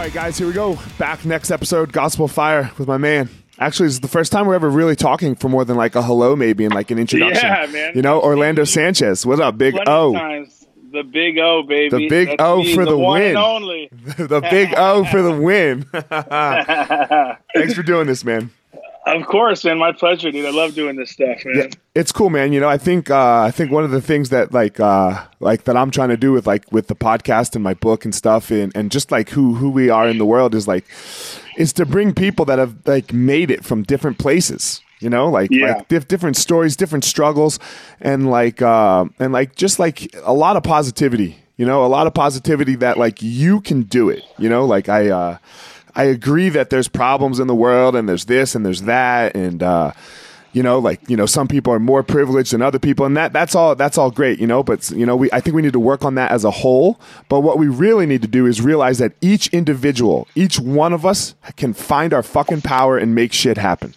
All right, guys, here we go. Back next episode, Gospel Fire, with my man. Actually, this is the first time we're ever really talking for more than like a hello, maybe, and like an introduction. Yeah, man. You know, Orlando Sanchez. What's up, Big O? times. The big O, baby. The big That's O me, for the one win. only. the Big O for the win. Thanks for doing this, man. Of course, man. My pleasure, dude. I love doing this stuff, man. Yeah, it's cool, man. You know, I think uh, I think one of the things that like uh, like that I'm trying to do with like with the podcast and my book and stuff, and, and just like who who we are in the world is like is to bring people that have like made it from different places. You know, like Yeah. like diff- different stories, different struggles, and like uh, and like just like a lot of positivity. You know, a lot of positivity that like you can do it. You know, like I. Uh, I agree that there's problems in the world and there's this and there's that and uh, you know like you know some people are more privileged than other people and that that's all that's all great you know but you know we I think we need to work on that as a whole but what we really need to do is realize that each individual each one of us can find our fucking power and make shit happen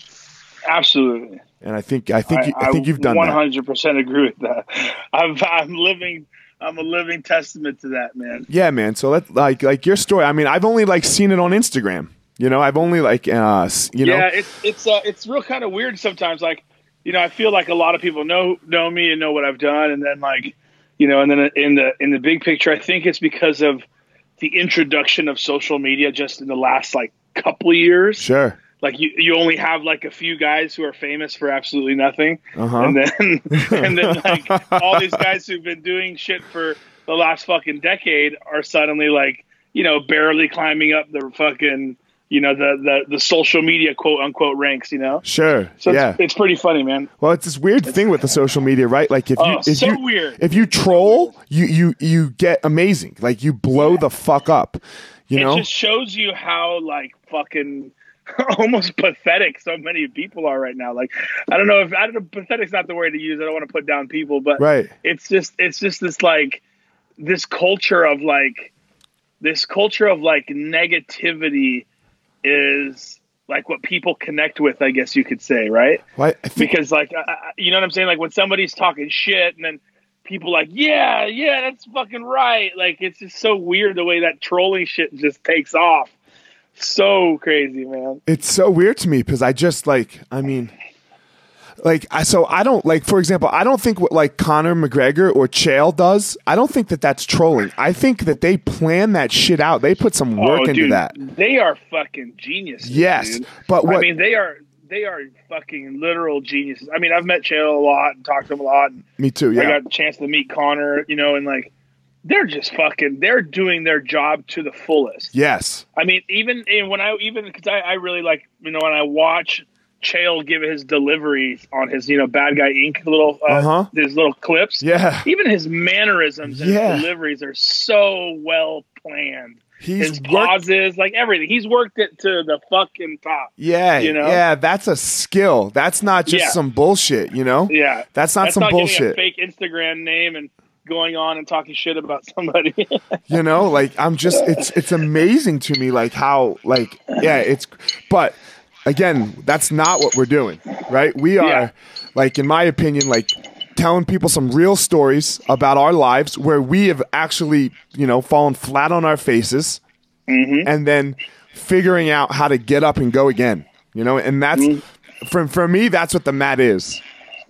Absolutely. and I think I think you, I, think you've done One that hundred percent agree with that. I'm, I'm living. I'm a living testament to that, man. yeah man so let like like your story I mean I've only like seen it on Instagram you know I've only like uh you know yeah, it's it's uh, it's real kind of weird sometimes. Like, you know, I feel like a lot of people know know me and know what I've done, and then like, you know, and then in the in the big picture, I think it's because of the introduction of social media just in the last like couple years. sure Like you, you only have like a few guys who are famous for absolutely nothing, Uh-huh. and then and then like all these guys who've been doing shit for the last fucking decade are suddenly like you know barely climbing up the fucking you know the the the social media quote unquote ranks. You know, sure so yeah it's, it's pretty funny, man. Well, it's this weird thing with the social media, right? Like if you Oh, if so you weird. if you troll, you you you get amazing. Like you blow the fuck up. You know? it just shows you how like fucking almost pathetic so many people are right now. Like I don't know if I don't know pathetic's not the word to use. I don't want to put down people, but Right. it's just it's just this like this culture of like this culture of like negativity is like what people connect with, I guess you could say, right? Why? Think, Because like I- I- you know what I'm saying? Like when somebody's talking shit and then people like, yeah, yeah, that's fucking right. Like it's just so weird the way that trolling shit just takes off. So crazy, man. it's so weird to me because I just like, I mean, like, I so I don't like, for example, I don't think what like Conor McGregor or Chael does. I don't think that that's trolling. I think that they plan that shit out. They put some work oh, into dude, that. They are fucking geniuses. Yes, dude. but what? I mean, they are they are fucking literal geniuses. I mean, I've met Chael a lot and talked to him a lot. And me too. Yeah I got a chance to meet Conor, you know, and like they're just fucking they're doing their job to the fullest. yes. I mean, even when I even because I, I really like you know when I watch Chael give his deliveries on his you know Bad Guy Inc little uh, Uh-huh. his little clips. Yeah. Even his mannerisms and Yeah. his deliveries are so well planned. He's his worked. pauses, like everything. He's worked it to the fucking top. Yeah. you know? Yeah. That's a skill. That's not just Yeah. some bullshit. You know. Yeah, That's not that's some not bullshit. a fake Instagram name and going on and talking shit about somebody. you know like i'm just it's it's amazing to me like how like yeah it's but again that's not what we're doing right we are Yeah. like in my opinion like telling people some real stories about our lives where we have actually you know fallen flat on our faces Mm-hmm. and then figuring out how to get up and go again you know and that's for, for me that's what the mat is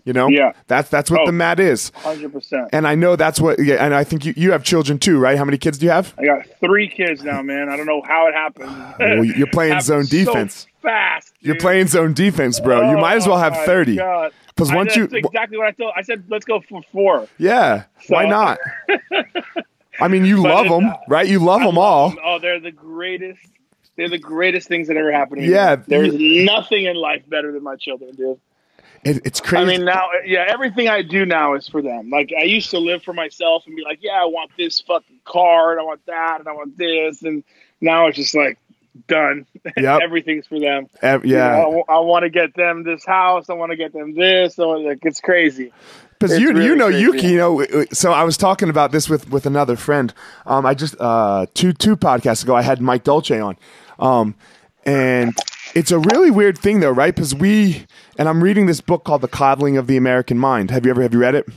you know. Yeah. that's that's what Oh. the mat is Hundred percent. and i know that's what yeah, and i think you, you have children too right how many kids do you have I got three kids now, man. I don't know how it happened. Well, you're playing zone so defense. fast. You're playing zone defense, bro. you might as well have Oh, 30. God. Because I- once you, exactly what I told. I said, let's go for four. yeah, why not? I mean, you But love them, uh, right? You love them all. Oh, they're the greatest. They're the greatest things that ever happened to me. Yeah, There's nothing in life better than my children, dude. It, it's crazy. I mean, now, yeah, everything I do now is for them. Like, I used to live for myself and be like, yeah, I want this fucking car and I want that and I want this. And now it's just like, done. Yep. Everything's for them. Ev- You yeah, know, I, want to get them this house. I want to get them this. So, like, it's crazy. because you you know crazy. Yuki. You know, so I was talking about this with with another friend. Um, I just uh two two podcasts ago, I had Mike Dolce on, um, and it's a really weird thing though, right? Because we and I'm reading this book called The Coddling of the American Mind. Have you ever have you read it?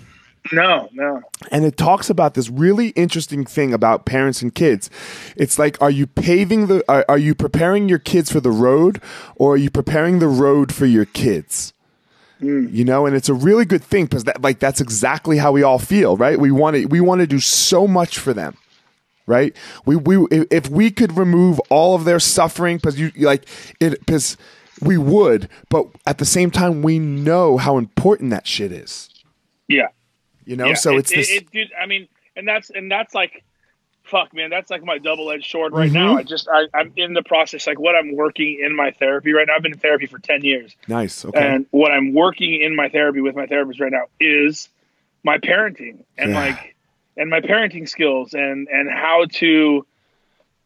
No, no. and it talks about this really interesting thing about parents and kids. It's like, are you paving the, are, are you preparing your kids for the road, or are you preparing the road for your kids? Hmm. You know, and it's a really good thing because that, like, that's exactly how we all feel, right? We want to, we want to do so much for them, right? We, we, if- we could remove all of their suffering, because you like it, because we would, but at the same time, we know how important that shit is. Yeah. You know, yeah. so it, it's this. It, it, dude, I mean, and that's and that's like, fuck, man, that's like my double edged sword right Mm-hmm. now. I just I, I'm in the process, like what I'm working in my therapy right now. I've been in therapy for ten years, nice. Okay. and what I'm working in my therapy with my therapist right now is my parenting and Yeah. like and my parenting skills and and how to,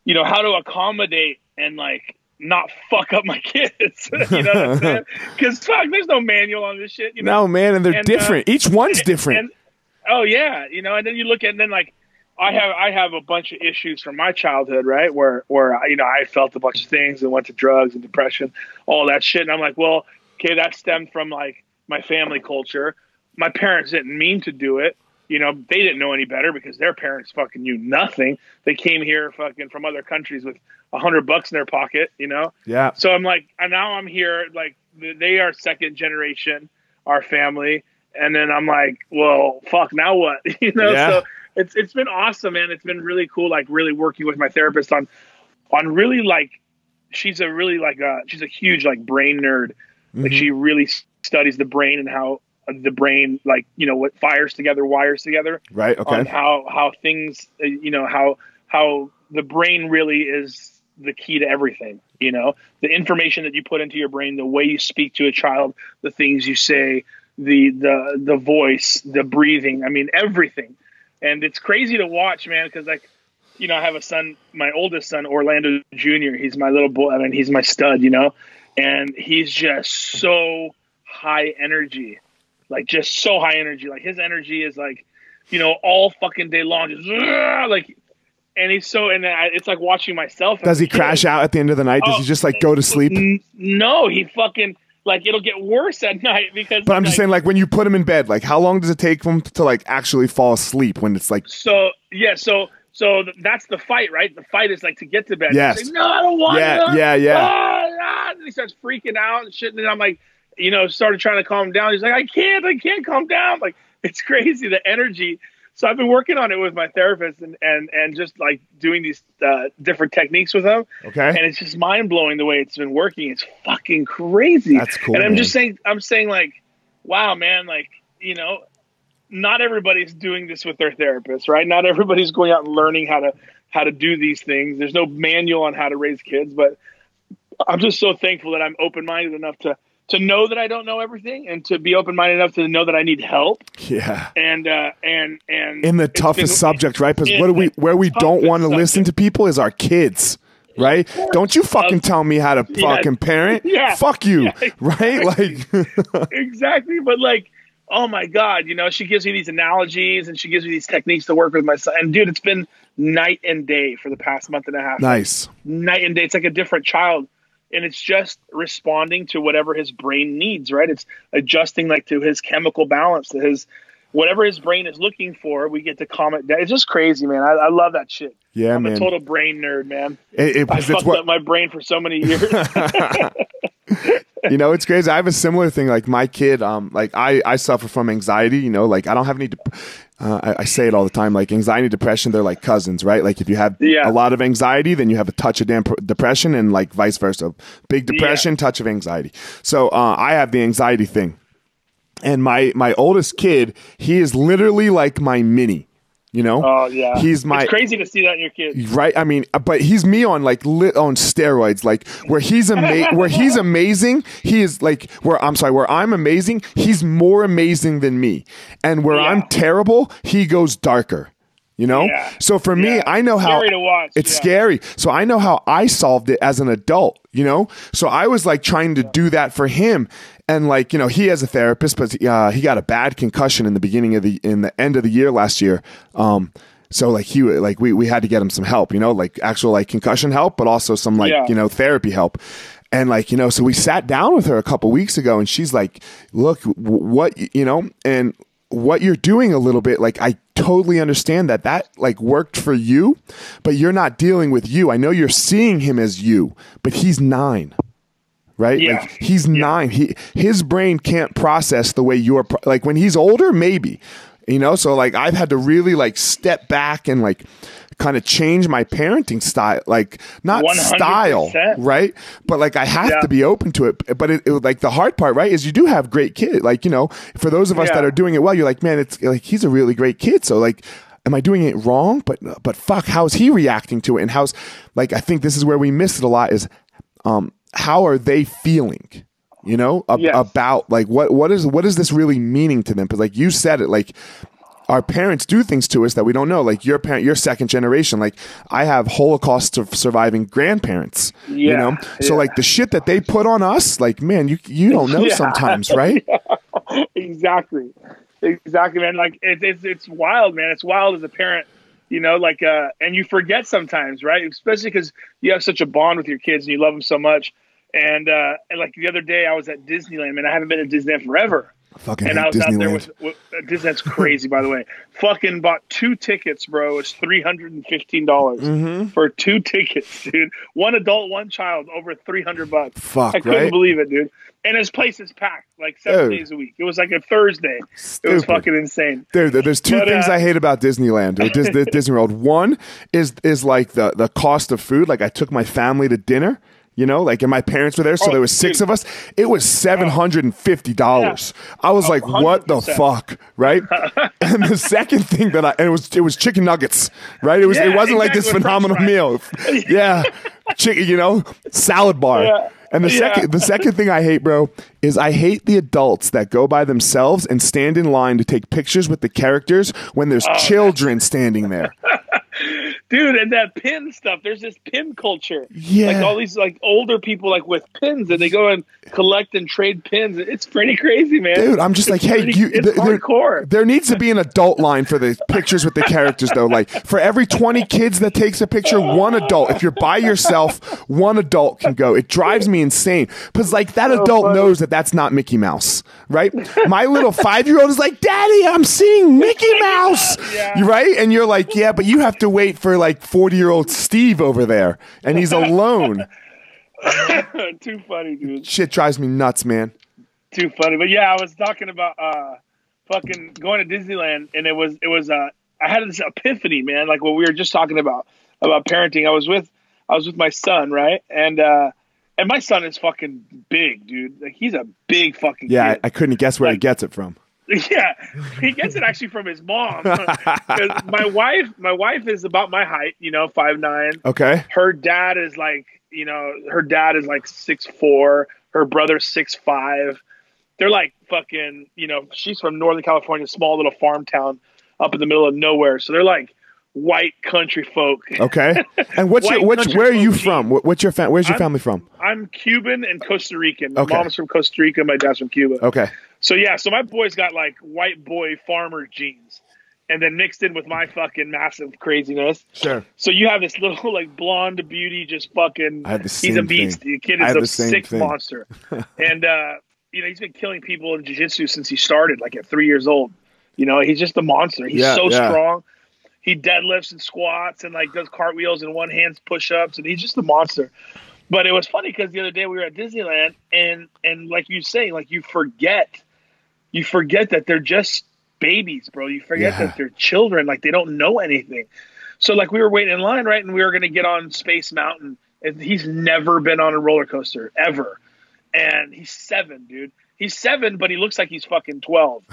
you know, how to accommodate and like not fuck up my kids. you know what I'm saying? Because fuck, there's no manual on this shit. You know? No, man, and they're And, uh, different. Each one's different. And, oh yeah, you know, and then you look at and then like I have I have a bunch of issues from my childhood, right? Where where you know I felt a bunch of things and went to drugs and depression, all that shit, and I'm like, well, okay, that stemmed from like my family culture. My parents didn't mean to do it. You know, they didn't know any better because their parents fucking knew nothing. They came here fucking from other countries with a hundred bucks in their pocket. You know, yeah. so I'm like, and now I'm here, like they are second generation, our family, and then I'm like, well, fuck, now what? you know, Yeah. so it's it's been awesome, man. It's been really cool, like really working with my therapist on on really like she's a really like uh she's a huge like brain nerd. Like Mhm. she really studies the brain and how the brain like you know what fires together, wires together Right. on Okay. how how things uh, you know how how the brain really is the key to everything you know the information that you put into your brain the way you speak to a child the things you say the the the voice the breathing i mean everything and it's crazy to watch man because like you know, I have a son, my oldest son, Orlando Jr. He's my little boy. I mean, he's my stud, you know, and he's just so high energy, like just so high energy. Like his energy is like, you know, all fucking day long, just like, and he's so, and I, it's like watching myself. Does he crash out at the end of the night? Does Oh, he just like go to sleep? No, he fucking like it'll get worse at night because. But I'm just like, saying, like when you put him in bed, like how long does it take him to like actually fall asleep when it's like So yeah, so so th- that's the fight, right? The fight is like to get to bed. Yes. Like, no, I don't want Yeah, to. yeah, yeah. Ah, ah. And he starts freaking out and shit. And I'm like, you know, started trying to calm him down. He's like, I can't, I can't calm down. Like it's crazy the energy. So I've been working on it with my therapist and and and just like doing these uh, different techniques with him. okay? And it's just mind blowing the way it's been working. It's fucking crazy. That's cool, And I'm man. just saying, I'm saying like, wow, man, like you know, not everybody's doing this with their therapist, right? Not everybody's going out and learning how to how to do these things. There's no manual on how to raise kids, but I'm just so thankful that I'm open minded enough to to know that I don't know everything and to be open minded enough to know that I need help. yeah. And uh, and and In the toughest been- subject, right? Because in what do we where we don't want to listen to people is our kids. Right? Don't you fucking tell me how to Yeah. fucking parent. Yeah. Fuck you. Yeah, Right? Like exactly. But like, oh my god, you know, she gives me these analogies and she gives me these techniques to work with my son. And dude, it's been night and day for the past month and a half. nice. Night and day. It's like a different child. And it's just responding to whatever his brain needs, right? It's adjusting like to his chemical balance, to his whatever his brain is looking for. We get to comment down. It's just crazy, man. I, I love that shit. Yeah, I'm man. a total brain nerd, man. It, it, I fucked what up my brain for so many years. you know, it's crazy. I have a similar thing. Like my kid, um, like I, I suffer from anxiety. You know, like I don't have any. Dep- uh, I, I say it all the time. Like anxiety, depression, they're like cousins, right? Like if you have Yeah. a lot of anxiety, then you have a touch of damn depression, and like vice versa. Big depression, touch of anxiety. So uh, I have the anxiety thing, and my my oldest kid, he is literally like my mini. You know, oh yeah, he's my It's crazy to see that in your kids. right? I mean uh, but he's me on like lit on steroids. Like where he's ama- where he's amazing he is like where i'm sorry where i'm amazing he's more amazing than me. And where Yeah. i'm terrible he goes darker you know? Yeah. so for me Yeah. i know how Scary to watch, it's yeah. scary. So i know how i solved it as an adult you know? So i was like trying to do that for him. And like you know he has a therapist but uh, he got a bad concussion in the beginning of the in the end of the year last year. Um so like he like we we had to get him some help you know? Like actual like concussion help but also some like you know therapy help. And like you know so we sat down with her a couple weeks ago and she's like look w- what you know? And what you're doing a little bit like i totally understand that that like worked for you but you're not dealing with you. I know you're seeing him as you but he's nine right? Yeah. like he's nine. He his brain can't process the way you're pro- like when he's older maybe you know? So like i've had to really like step back and like kind of change my parenting style like not 100%. style right but like i have Yeah. to be open to it but it, it like the hard part right is you do have great kids like you know for those of us Yeah. that are doing it well you're like man it's like he's a really great kid so like am i doing it wrong but but fuck how's he reacting to it and how's like i think this is where we miss it a lot is um how are they feeling you know ab- Yes. about like what what is what is this really meaning to them because like you said it like our parents do things to us that we don't know like your parent your second generation like i have holocaust of surviving grandparents Yeah, you know so yeah. like the shit that they put on us like man you you don't know Yeah. sometimes right exactly, exactly, man. Like it, it's it's wild, man. It's wild as a parent, you know. Like uh, and you forget sometimes, right? Especially because you have such a bond with your kids and you love them so much. And uh, and like the other day, I was at Disneyland, man. I haven't been to Disneyland forever. Fucking and I was out there disneyland with, with uh, Disneyland's crazy, by the way. Fucking bought two tickets, bro. It's three hundred and fifteen dollars Mm-hmm. for two tickets, dude. One adult, one child, over three hundred bucks. Fuck, I couldn't right? believe it, dude. And his place is packed like seven Dude. days a week. It was like a Thursday. It was fucking insane. There- there's two But, things uh, I hate about Disneyland or Dis- Disney World. One is is like the the cost of food. Like I took my family to dinner, you know, like and my parents were there, so Oh, there was six dude. of us. It was seven hundred and fifty dollars. I was like, what the fuck, right? and the second thing that I and it was it was chicken nuggets, right? It was it wasn't like this phenomenal meal. Yeah, chicken, you know, salad bar. Yeah. And the Yeah. second the second thing I hate, bro, is I hate the adults that go by themselves and stand in line to take pictures with the characters when there's Oh, children standing there. dude, and that pin stuff. There's this pin culture. Yeah. like all these like older people like with pins, and they go and collect and trade pins. It's pretty crazy, man. Dude, I'm just It's like, hey, pretty- you, it's th- there, hardcore. there needs to be an adult line for the pictures with the characters, though. Like, for every 20 kids that takes a picture, one adult. If you're by yourself, one adult can go. It drives me insane because, like, that adult funny. knows that that's not Mickey Mouse, right? My little five year old is like, Daddy, I'm seeing Mickey Mouse, Yeah. You right? And you're like, yeah, but you have to wait for like 40 year old Steve over there, and he's alone. Too funny, dude. Shit drives me nuts, man. Too funny. But yeah, I was talking about uh fucking going to Disneyland and it was it was uh I had this epiphany, man, like what we were just talking about about parenting. I was with I was with my son, right? And uh and my son is fucking big, dude. Like he's a big fucking Yeah, I, kid. I couldn't guess where he gets it from. Yeah, he gets it actually from his mom. my wife, my wife is about my height, you know, five nine. Okay. Her dad is like, you know, her dad is like six four. Her brother's six five. They're like fucking, you know, she's from Northern California, small little farm town up in the middle of nowhere. So they're like white country folk. Okay. And what's your country where are you from? What- What's your fam- where's your I'm- family from? I'm Cuban and Costa Rican. My Okay. mom's from Costa Rica. My dad's from Cuba. Okay. So yeah, so my boy's got like white boy farmer jeans, and then mixed in with my fucking massive craziness. Sure. So you have this little like blonde beauty, just fucking. I have the same he's a beast. thing. The kid is a sick thing. monster, and uh, you know he's been killing people in jiu-jitsu since he started, like at three years old. You know he's just a monster. He's Yeah, so yeah. strong. He deadlifts and squats and like does cartwheels and one hands push-ups, and he's just a monster. But it was funny because the other day we were at Disneyland, and and like you say, like you forget, you forget that they're just babies, bro. You forget Yeah. that they're children, like they don't know anything. So like we were waiting in line, right, and we were gonna get on Space Mountain, and he's never been on a roller coaster ever, and he's seven, dude. He's seven, but he looks like he's fucking twelve,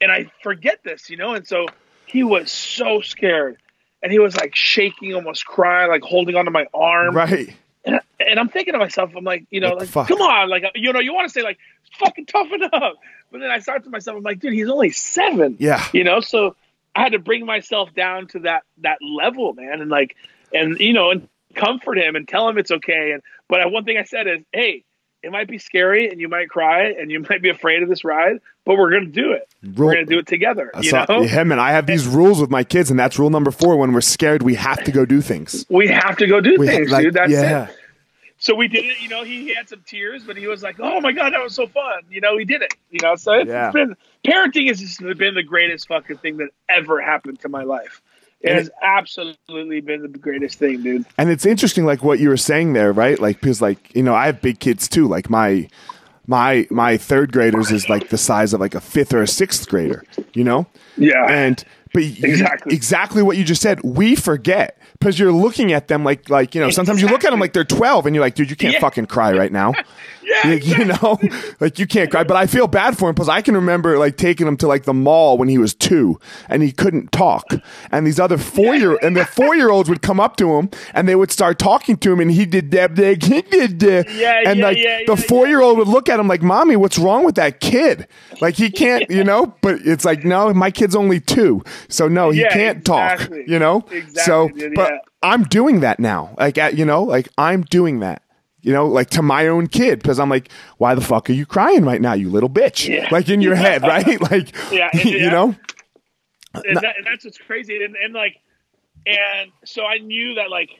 and I forget this, you know, and so he was so scared. And he was like shaking, almost crying, like holding onto my arm. Right. And, I, and I'm thinking to myself, I'm like, you know, like, fuck? come on, like, you know, you want to say like, fucking toughen up, but then I start to myself, I'm like, dude, he's only seven, Yeah. you know, so I had to bring myself down to that that level, man, and like, and you know, and comfort him and tell him it's okay. And but one thing I said is, hey, it might be scary and you might cry and you might be afraid of this ride, but we're gonna do it. Rule- We're gonna do it together. You So, know, yeah, man, I have these rules with my kids, and that's rule number four. When we're scared, we have to go do things. we have to go do We ha- things, like, dude. That's yeah. it. So we did it. You know, he, he had some tears, but he was like, "Oh my god, that was so fun!" You know, he did it. You know, so it's, Yeah. it's been parenting has just been the greatest fucking thing that ever happened to my life. It And has absolutely been the greatest thing, dude. And it's interesting, like what you were saying there, right? Like because, like you know, I have big kids too. Like my my my third graders is like the size of like a fifth or a sixth grader. You know. Yeah, and but you- Exactly. exactly what you just said we forget because you're looking at them like like you know sometimes you look at them like they're 12 and you're like dude you can't Yeah. fucking cry right now yeah, you, you know? Like you can't cry but i feel bad for him because i can remember like taking him to like the mall when he was two and he couldn't talk. And these other four year and the four year olds would come up to him and they would start talking to him and he did that he did that. Yeah, and yeah, like yeah, the four year old would look at him like mommy what's wrong with that kid? Like he can't you know? But it's like no my kid's only two so no he can't talk you know? Exactly, so dude, but i'm doing that now. Like at, you know? Like i'm doing that you know, like to my own kid, because I'm like, why the fuck are you crying right now, you little bitch? Yeah. Like in your head, right? Like, Yeah, you yeah. know, and, that, and that's what's crazy. And, and like, and so I knew that like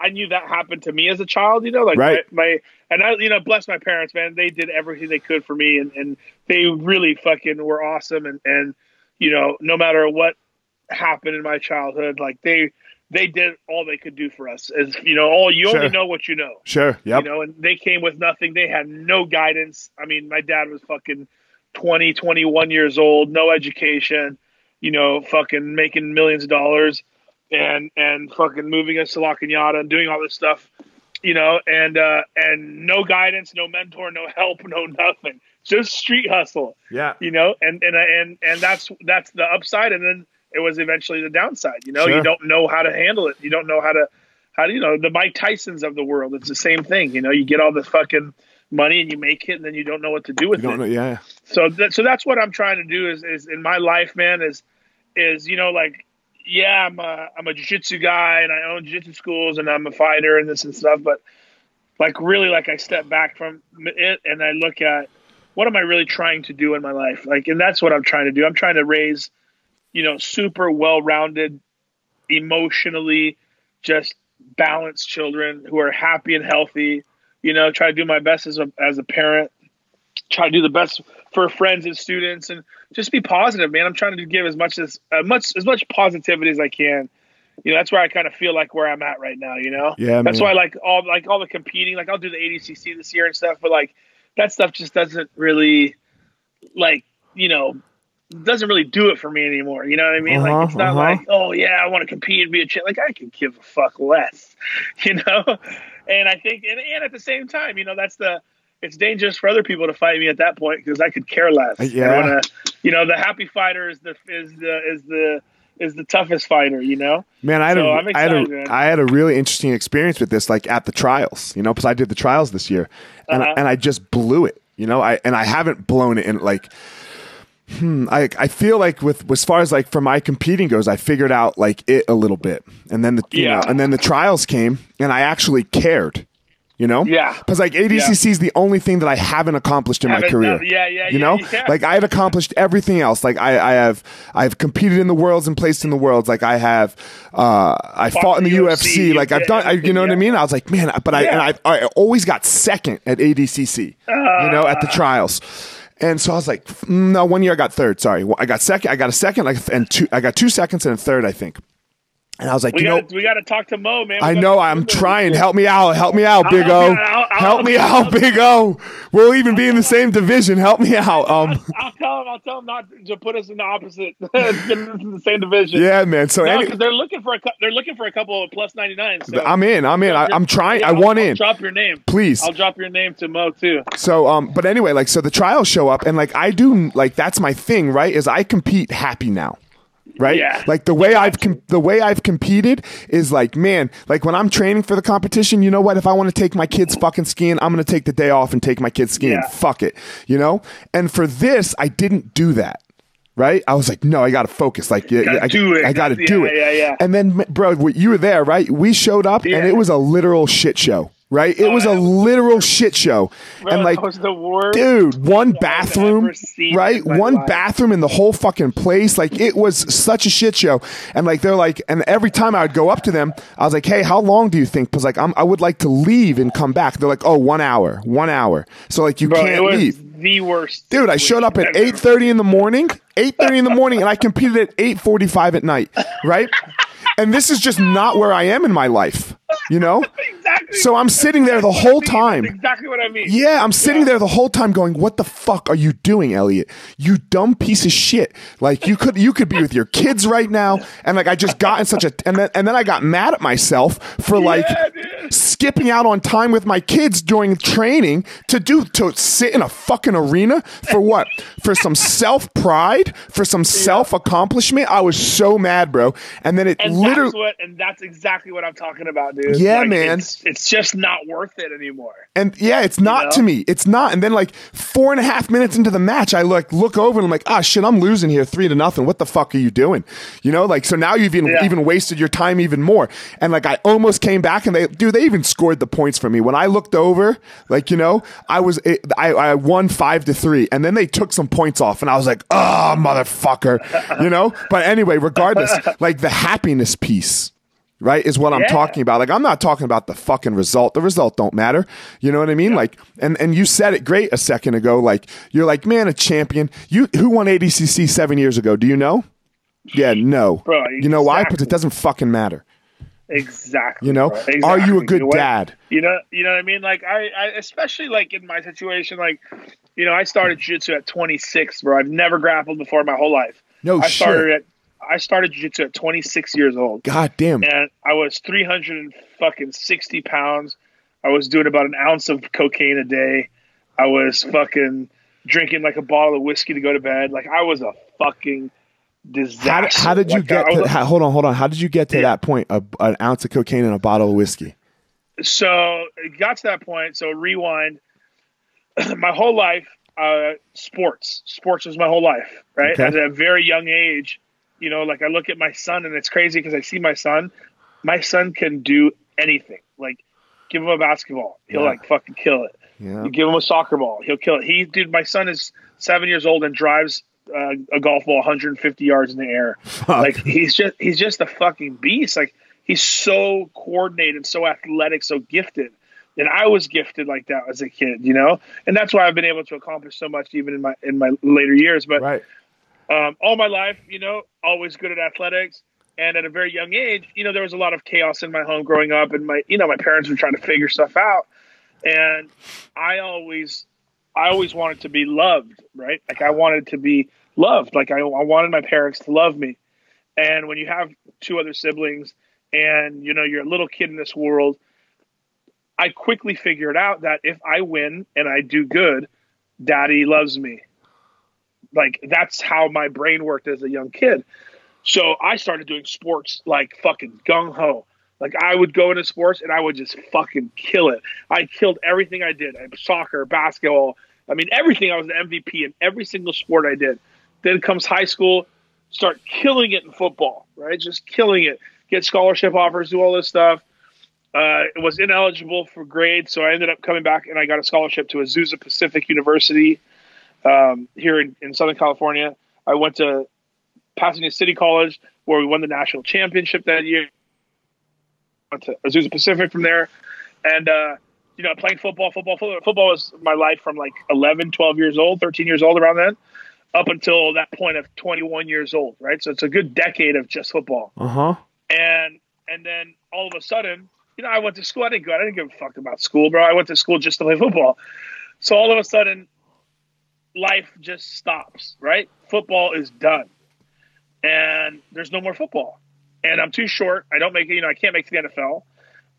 I knew that happened to me as a child. You know, like Right. my, my and I you know bless my parents, man. They did everything they could for me, and and they really fucking were awesome. And and you know, no matter what happened in my childhood, like they they did all they could do for us. As you know, all you Sure. only know what you know. sure, Yeah. You know, and they came with nothing. They had no guidance. I mean, my dad was fucking 20, 21 years old, no education, you know, fucking making millions of dollars and and fucking moving us to La Cañada and doing all this stuff, you know, and uh and no guidance, no mentor, no help, no nothing. Just street hustle, yeah, you know, and and and and that's that's the upside and then it was eventually the downside, you know. Sure. You don't know how to handle it. You don't know how to how do you know the Mike Tysons of the world? It's the same thing. You know, you get all the fucking money and you make it, and then you don't know what to do with it. know, yeah, So that, so that's what I'm trying to do is is in my life, man. Is is you know like yeah, I'm a I'm a jiu-jitsu guy and I own jiu-jitsu schools and I'm a fighter and this and stuff, but like really like I step back from it and I look at what am I really trying to do in my life? Like and that's what I'm trying to do. I'm trying to raise, you know, super well-rounded emotionally just balanced children who are happy and healthy. You know, try to do my best as a as a parent. Try to do the best for friends and students, and just be positive, man. I'm trying to give as much as uh, much as much positivity as I can. You know, that's where I kind of feel like where I'm at right now. You know, Yeah, That's man. why like all like all the competing. Like I'll do the ADCC this year and stuff, but like that stuff just doesn't really like you know doesn't really do it for me anymore. You know what I mean? Uh-huh, like it's not uh-huh. like oh yeah, I want to compete and be a champ. Like I can give a fuck less, you know. And I think and, and at the same time, you know, that's the it's dangerous for other people to fight me at that point because I could care less. Uh, yeah. Wanna, you know, the happy fighter is the is the is the is the toughest fighter. You know. Man, I had, So a, I'm I, had excited, a, man. I had a really interesting experience with this, like at the trials, you know, because I did the trials this year, and Uh-huh. and I just blew it, you know, I and I haven't blown it in like, hmm, I I feel like with as far as like for my competing goes, I figured out like it a little bit, and then the you Yeah. know, and then the trials came, and I actually cared. You know, Yeah. because like ADCC is the only thing that I haven't accomplished in my Haven't career. done- yeah, yeah, You yeah, know, yeah. like I had accomplished everything else. Like I, I have, I've competed in the worlds and placed in the worlds. Like I have, uh, I fought in the in the UFC. UFC, Like I've done, I, you know what I mean? I was like, man, but I, and Yeah. I, I always got second at ADCC. you know, at the trials. And so I was like, mm, no, one year I got third. Sorry, I got second. I got a second, and two. I got two seconds and a third, I think. And I was like, We you got know, we got to talk to Mo, man. We I know I'm trying. Help me out. Help me out, Big O. I'll- I'll Help me out. Big O. We'll even be in the same division. Help me out. Um, I'll tell him. I'll tell him not to put us in the opposite, in the same division. yeah, man. So No, any, they're looking for a they're looking for a couple of plus ninety nine. So I'm in. I'm in. I, I'm trying. Yeah, I want I'll in. Drop your name, Please. I'll drop your name to Mo too. So, um, but anyway, like, so the trials show up, and like, I do, like, that's my thing, right? Is I compete happy now, right? Yeah. Like the way I've com- the way I've competed is like, man, like when I'm training for the competition, you know what? If I want to take my kids fucking skiing, I'm gonna take the day off and take my kids skiing. Yeah. Fuck it, you know. And for this, I didn't do that. Right, I was like, no, I got to focus. Like, yeah, Gotta I, do it. I got to Yeah, do it. yeah, yeah. And then, bro, you were there, right? We showed up, and it was a literal shit show. Right, it was a literal shit show, Bro, and like was the worst. dude one bathroom right? one life. bathroom in the whole fucking place. Like it was such a shit show. And like they're like and every time i would go up to them i was like hey how long do you think? Because like I'm, i would like to leave and come back. They're like oh one hour one hour. So like you Bro, can't was leave. the worst. dude i showed up at 8.30 in the morning 8.30 in the morning and i competed at 8.45 at night right and this is just not where i am in my life you know Exactly. so i'm sitting there the whole time That's exactly what I mean. yeah, I'm sitting Yeah. there the whole time going, "What the fuck are you doing, Elliot? You dumb piece of shit! Like you could you could be with your kids right now." And like I just got in such a and then and then I got mad at myself for like dude. Skipping out on time with my kids during training to do to sit in a fucking arena for what? For some self pride, for some self accomplishment. I was so mad, bro. And then it And literally that's what, and that's exactly what I'm talking about, dude. Yeah, Like, man. It's, it's just not worth it anymore. And yeah, it's not know? to me. It's not. And then like four and a half minutes into the match, I like look over and I'm like, ah, shit, I'm losing here three to nothing. What the fuck are you doing? You know, like so now you've even Yeah. even wasted your time even more. And like I almost came back and they, dude, they even scored the points for me. When I looked over. Like you know, I was I I won five to three, and then they took some points off, and I was like, oh motherfucker, you know. But anyway, regardless, like the happiness piece right is what i'm talking about. Like i'm not talking about the fucking result. The result don't matter. You know what i mean? Like and and you said it great a second ago. Like you're like man a champion. You who won adcc seven years ago? Do you know? Yeah no. Bro, you know why? Because it doesn't fucking matter Exactly. You know? bro. Are you a Exactly. good What- dad? You know, you know what I mean? Like I, I especially like in my situation, like, you know, I started jiu-jitsu at 26, bro. I've never grappled before in my whole life. No I shit. started at I started jiu-jitsu at 26 years old. god damn and I was 300 and fucking 60 pounds. I was doing about an ounce of cocaine a day. I was fucking drinking like a bottle of whiskey to go to bed. Like I was a fucking disaster. how, did- how did you Like, get I to, how, hold on hold on how did you get to Yeah. that point a, an ounce of cocaine and a bottle of whiskey so it got to that point. So rewind. my whole life, uh, sports. Sports was my whole life. Right Okay. at a very young age. you know, like I look at my son and it's crazy because I see my son. My son can do anything. Like, give him a basketball, he'll Yeah. like fucking kill it. Yeah. You give him a soccer ball, he'll kill it. He, dude, my son is seven years old and drives uh, a golf ball 150 yards in the air. Like he's just he's just a fucking beast. Like he's so coordinated, so athletic, so gifted. And I was gifted like that as a kid, you know, and that's why I've been able to accomplish so much even in my in my later years. But right. um, all my life, you know, always good at athletics. And at a very young age, you know, there was a lot of chaos in my home growing up, and my, you know, my parents were trying to figure stuff out. And I always, I always wanted to be loved, right? Like I wanted to be loved. Like I, I wanted my parents to love me. And when you have two other siblings, and you know, you're a little kid in this world, I quickly figured out that if I win and I do good, daddy loves me like that's how my brain worked as a young kid. So I started doing sports like fucking gung ho. Like I would go into sports and I would just fucking kill it. I killed everything I did. I, soccer, basketball. I mean everything. I was an MVP in every single sport I did. Then comes high school, start killing it in football. Right, just killing it. Get scholarship offers, do all this stuff. Uh, was ineligible for grades, so I ended up coming back and I got a scholarship to Azusa Pacific University um, here in, in Southern California. I went to Pasadena City College where we won the national championship that year. To Azusa Pacific from there, and uh, you know, playing football, football, football, football was my life from like 11, 12 years old, 13 years old around then, up until that point of 21 years old, right? So it's a good decade of just football Uh huh. and and then all of a sudden, you know, I went to school. I didn't go. I didn't give a fuck about school, bro. I went to school just to play football. So all of a sudden, life just stops. Right? Football is done, and there's no more football. And I'm too short. I don't make it. You know, I can't make the NFL.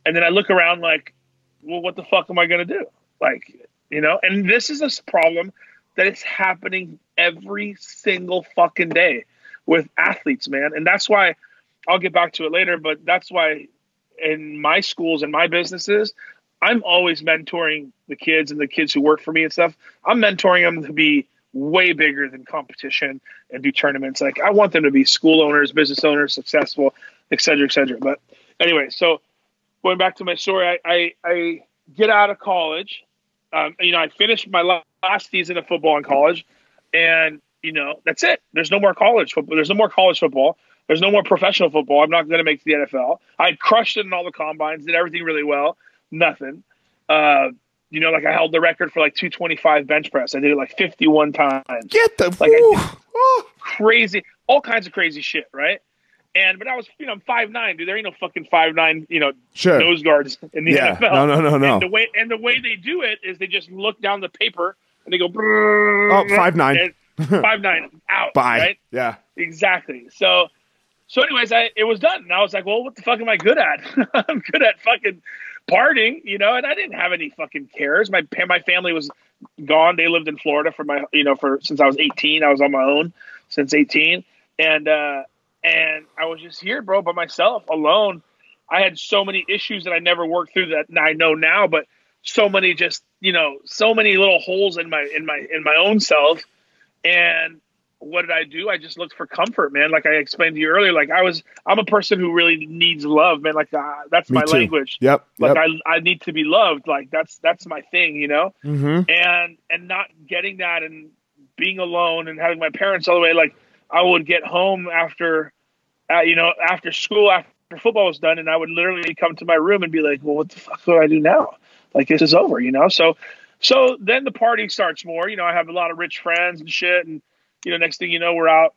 And then I look around like, well, what the fuck am I going to do? Like, you know, and this is a problem that is happening every single fucking day with athletes, man. And that's why I'll get back to it later, but that's why in my schools and my businesses, I'm always mentoring the kids and the kids who work for me and stuff. I'm mentoring them to be way bigger than competition and do tournaments. Like I want them to be school owners, business owners, successful, et cetera, et cetera. But anyway, so going back to my story, I, I, I get out of college. Um, you know, I finished my last season of football in college, and you know that's it. There's no more college football. There's no more college football. There's no more professional football. I'm not going to make the NFL. I crushed it in all the combines, did everything really well. Nothing. Uh, you know, like I held the record for like 225 bench press. I did it like 51 times. Get the Like Oh. Crazy, all kinds of crazy shit, right? And but I was, you know, I'm five nine, dude. There ain't no fucking five nine, you know, Sure. nose guards in the Yeah. NFL. No, no, no, no. And the way and the way they do it is they just look down the paper and they go, Oh, five nine. five nine out, Bye. right? Yeah. Exactly. So, so anyways, I it was done, and I was like, well, what the fuck am I good at? I'm good at fucking partying, you know. And I didn't have any fucking cares. My my family was gone. They lived in Florida for my, you know, for since I was 18. I was on my own since 18, and uh, and I was just here, bro, by myself, alone. I had so many issues that I never worked through that I know now, but so many just you know so many little holes in my in my in my own self and what did I do? I just looked for comfort, man. Like I explained to you earlier, like I was, I'm a person who really needs love, man. Like uh, that's Me my too. language. Yep. Like yep. I, I need to be loved. Like that's that's my thing, you know. mm-hmm. And and not getting that and being alone and having my parents all the way. Like I would get home after, uh, you know, after school after football was done, and I would literally come to my room and be like, well, what the fuck do I do now? Like this is over, you know. So so then the party starts more. You know, I have a lot of rich friends and shit, and you know, next thing you know, we're out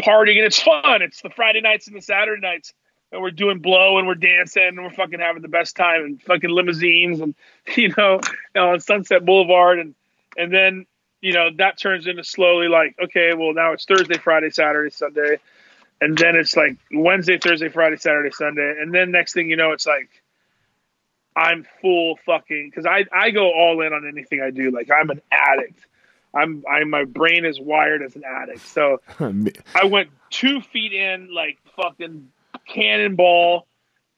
partying and it's fun. It's the Friday nights and the Saturday nights, and we're doing blow and we're dancing and we're fucking having the best time and fucking limousines and you know, on Sunset Boulevard and and then you know that turns into slowly like okay, well now it's Thursday, Friday, Saturday, Sunday, and then it's like Wednesday, Thursday, Friday, Saturday, Sunday, and then next thing you know, it's like I'm full fucking because I I go all in on anything I do. Like I'm an addict. I'm I my brain is wired as an addict. So I went two feet in like fucking cannonball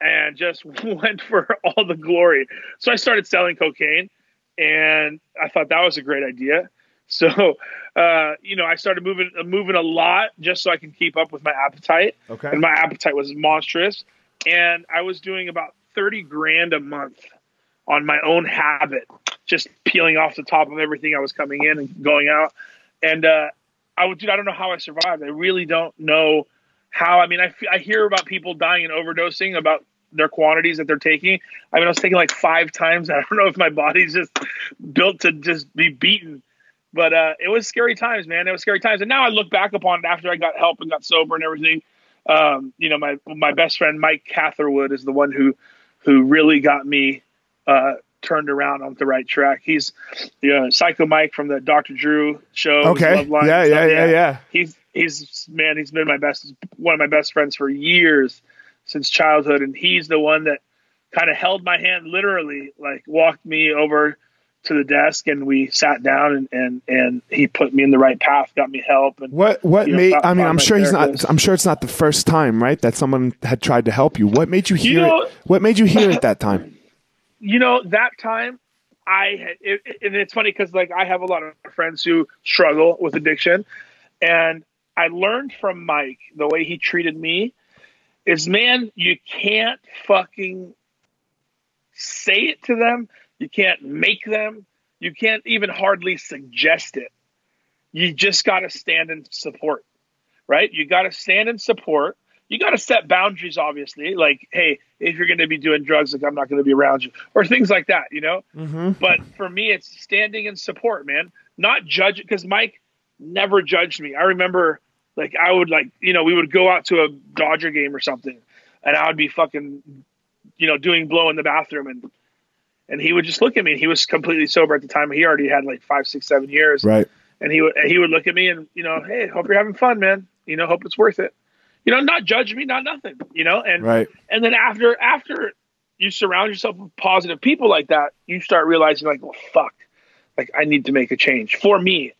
and just went for all the glory. So I started selling cocaine and I thought that was a great idea. So uh, uh, you know, I started moving moving a lot just so I can keep up with my appetite. Okay. And my appetite was monstrous, and I was doing about thirty grand a month on my own habit, just peeling off the top of everything I was coming in and going out. And uh, I would, dude, I don't know how I survived. I really don't know how. I mean, I, I hear about people dying and overdosing about their quantities that they're taking. I mean, I was taking like five times. I don't know if my body's just built to just be beaten. But uh, it was scary times, man. It was scary times. And now I look back upon it after I got help and got sober and everything. Um, you know, my my best friend Mike Catherwood is the one who who really got me uh, turned around on the right track. He's you know, Psycho Mike from the Dr. Drew show. Okay. Yeah, yeah, yeah, yeah. He's he's man, he's been my best one of my best friends for years since childhood, and he's the one that kind of held my hand literally, like walked me over to the desk and we sat down and, and, and he put me in the right path, got me help. And what, what you know, made, I mean, I'm sure he's not. I'm sure it's not the first time, right? That someone had tried to help you. What made you hear know- it? What made you hear it that time? You know that time i it, and it's funny because like i have a lot of friends who struggle with addiction and i learned from mike the way he treated me is man you can't fucking say it to them. You can't make them. You can't even hardly suggest it. You just got to stand in support right? You got to stand in support you got to set boundaries obviously. Like hey if you're going to be doing drugs like i'm not going to be around you or things like that you know? Mm-hmm. but for me it's standing in support man. Not judge because mike never judged me. I remember like i would like you know we would go out to a dodger game or something and i would be fucking you know doing blow in the bathroom and and he would just look at me he was completely sober at the time. He already had like five six seven years. Right. and he would he would look at me and you know hey hope you're having fun man. You know hope it's worth it you know not judge me not nothing you know? And Right. and then after after you surround yourself with positive people like that you start realizing like well fuck like i need to make a change for me.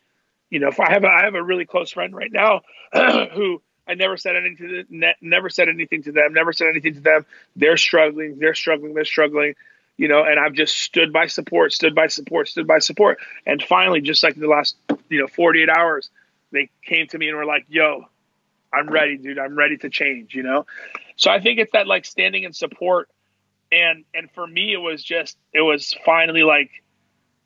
You know if i have a, i have a really close friend right now who i never said anything to ne- never said anything to them never said anything to them. They're struggling they're struggling they're struggling you know and i've just stood by support stood by support stood by support. And finally just like the last you know 48 hours they came to me and were like yo i'm ready dude. I'm ready to change you know? So i think it's that like standing in support. And and for me it was just it was finally like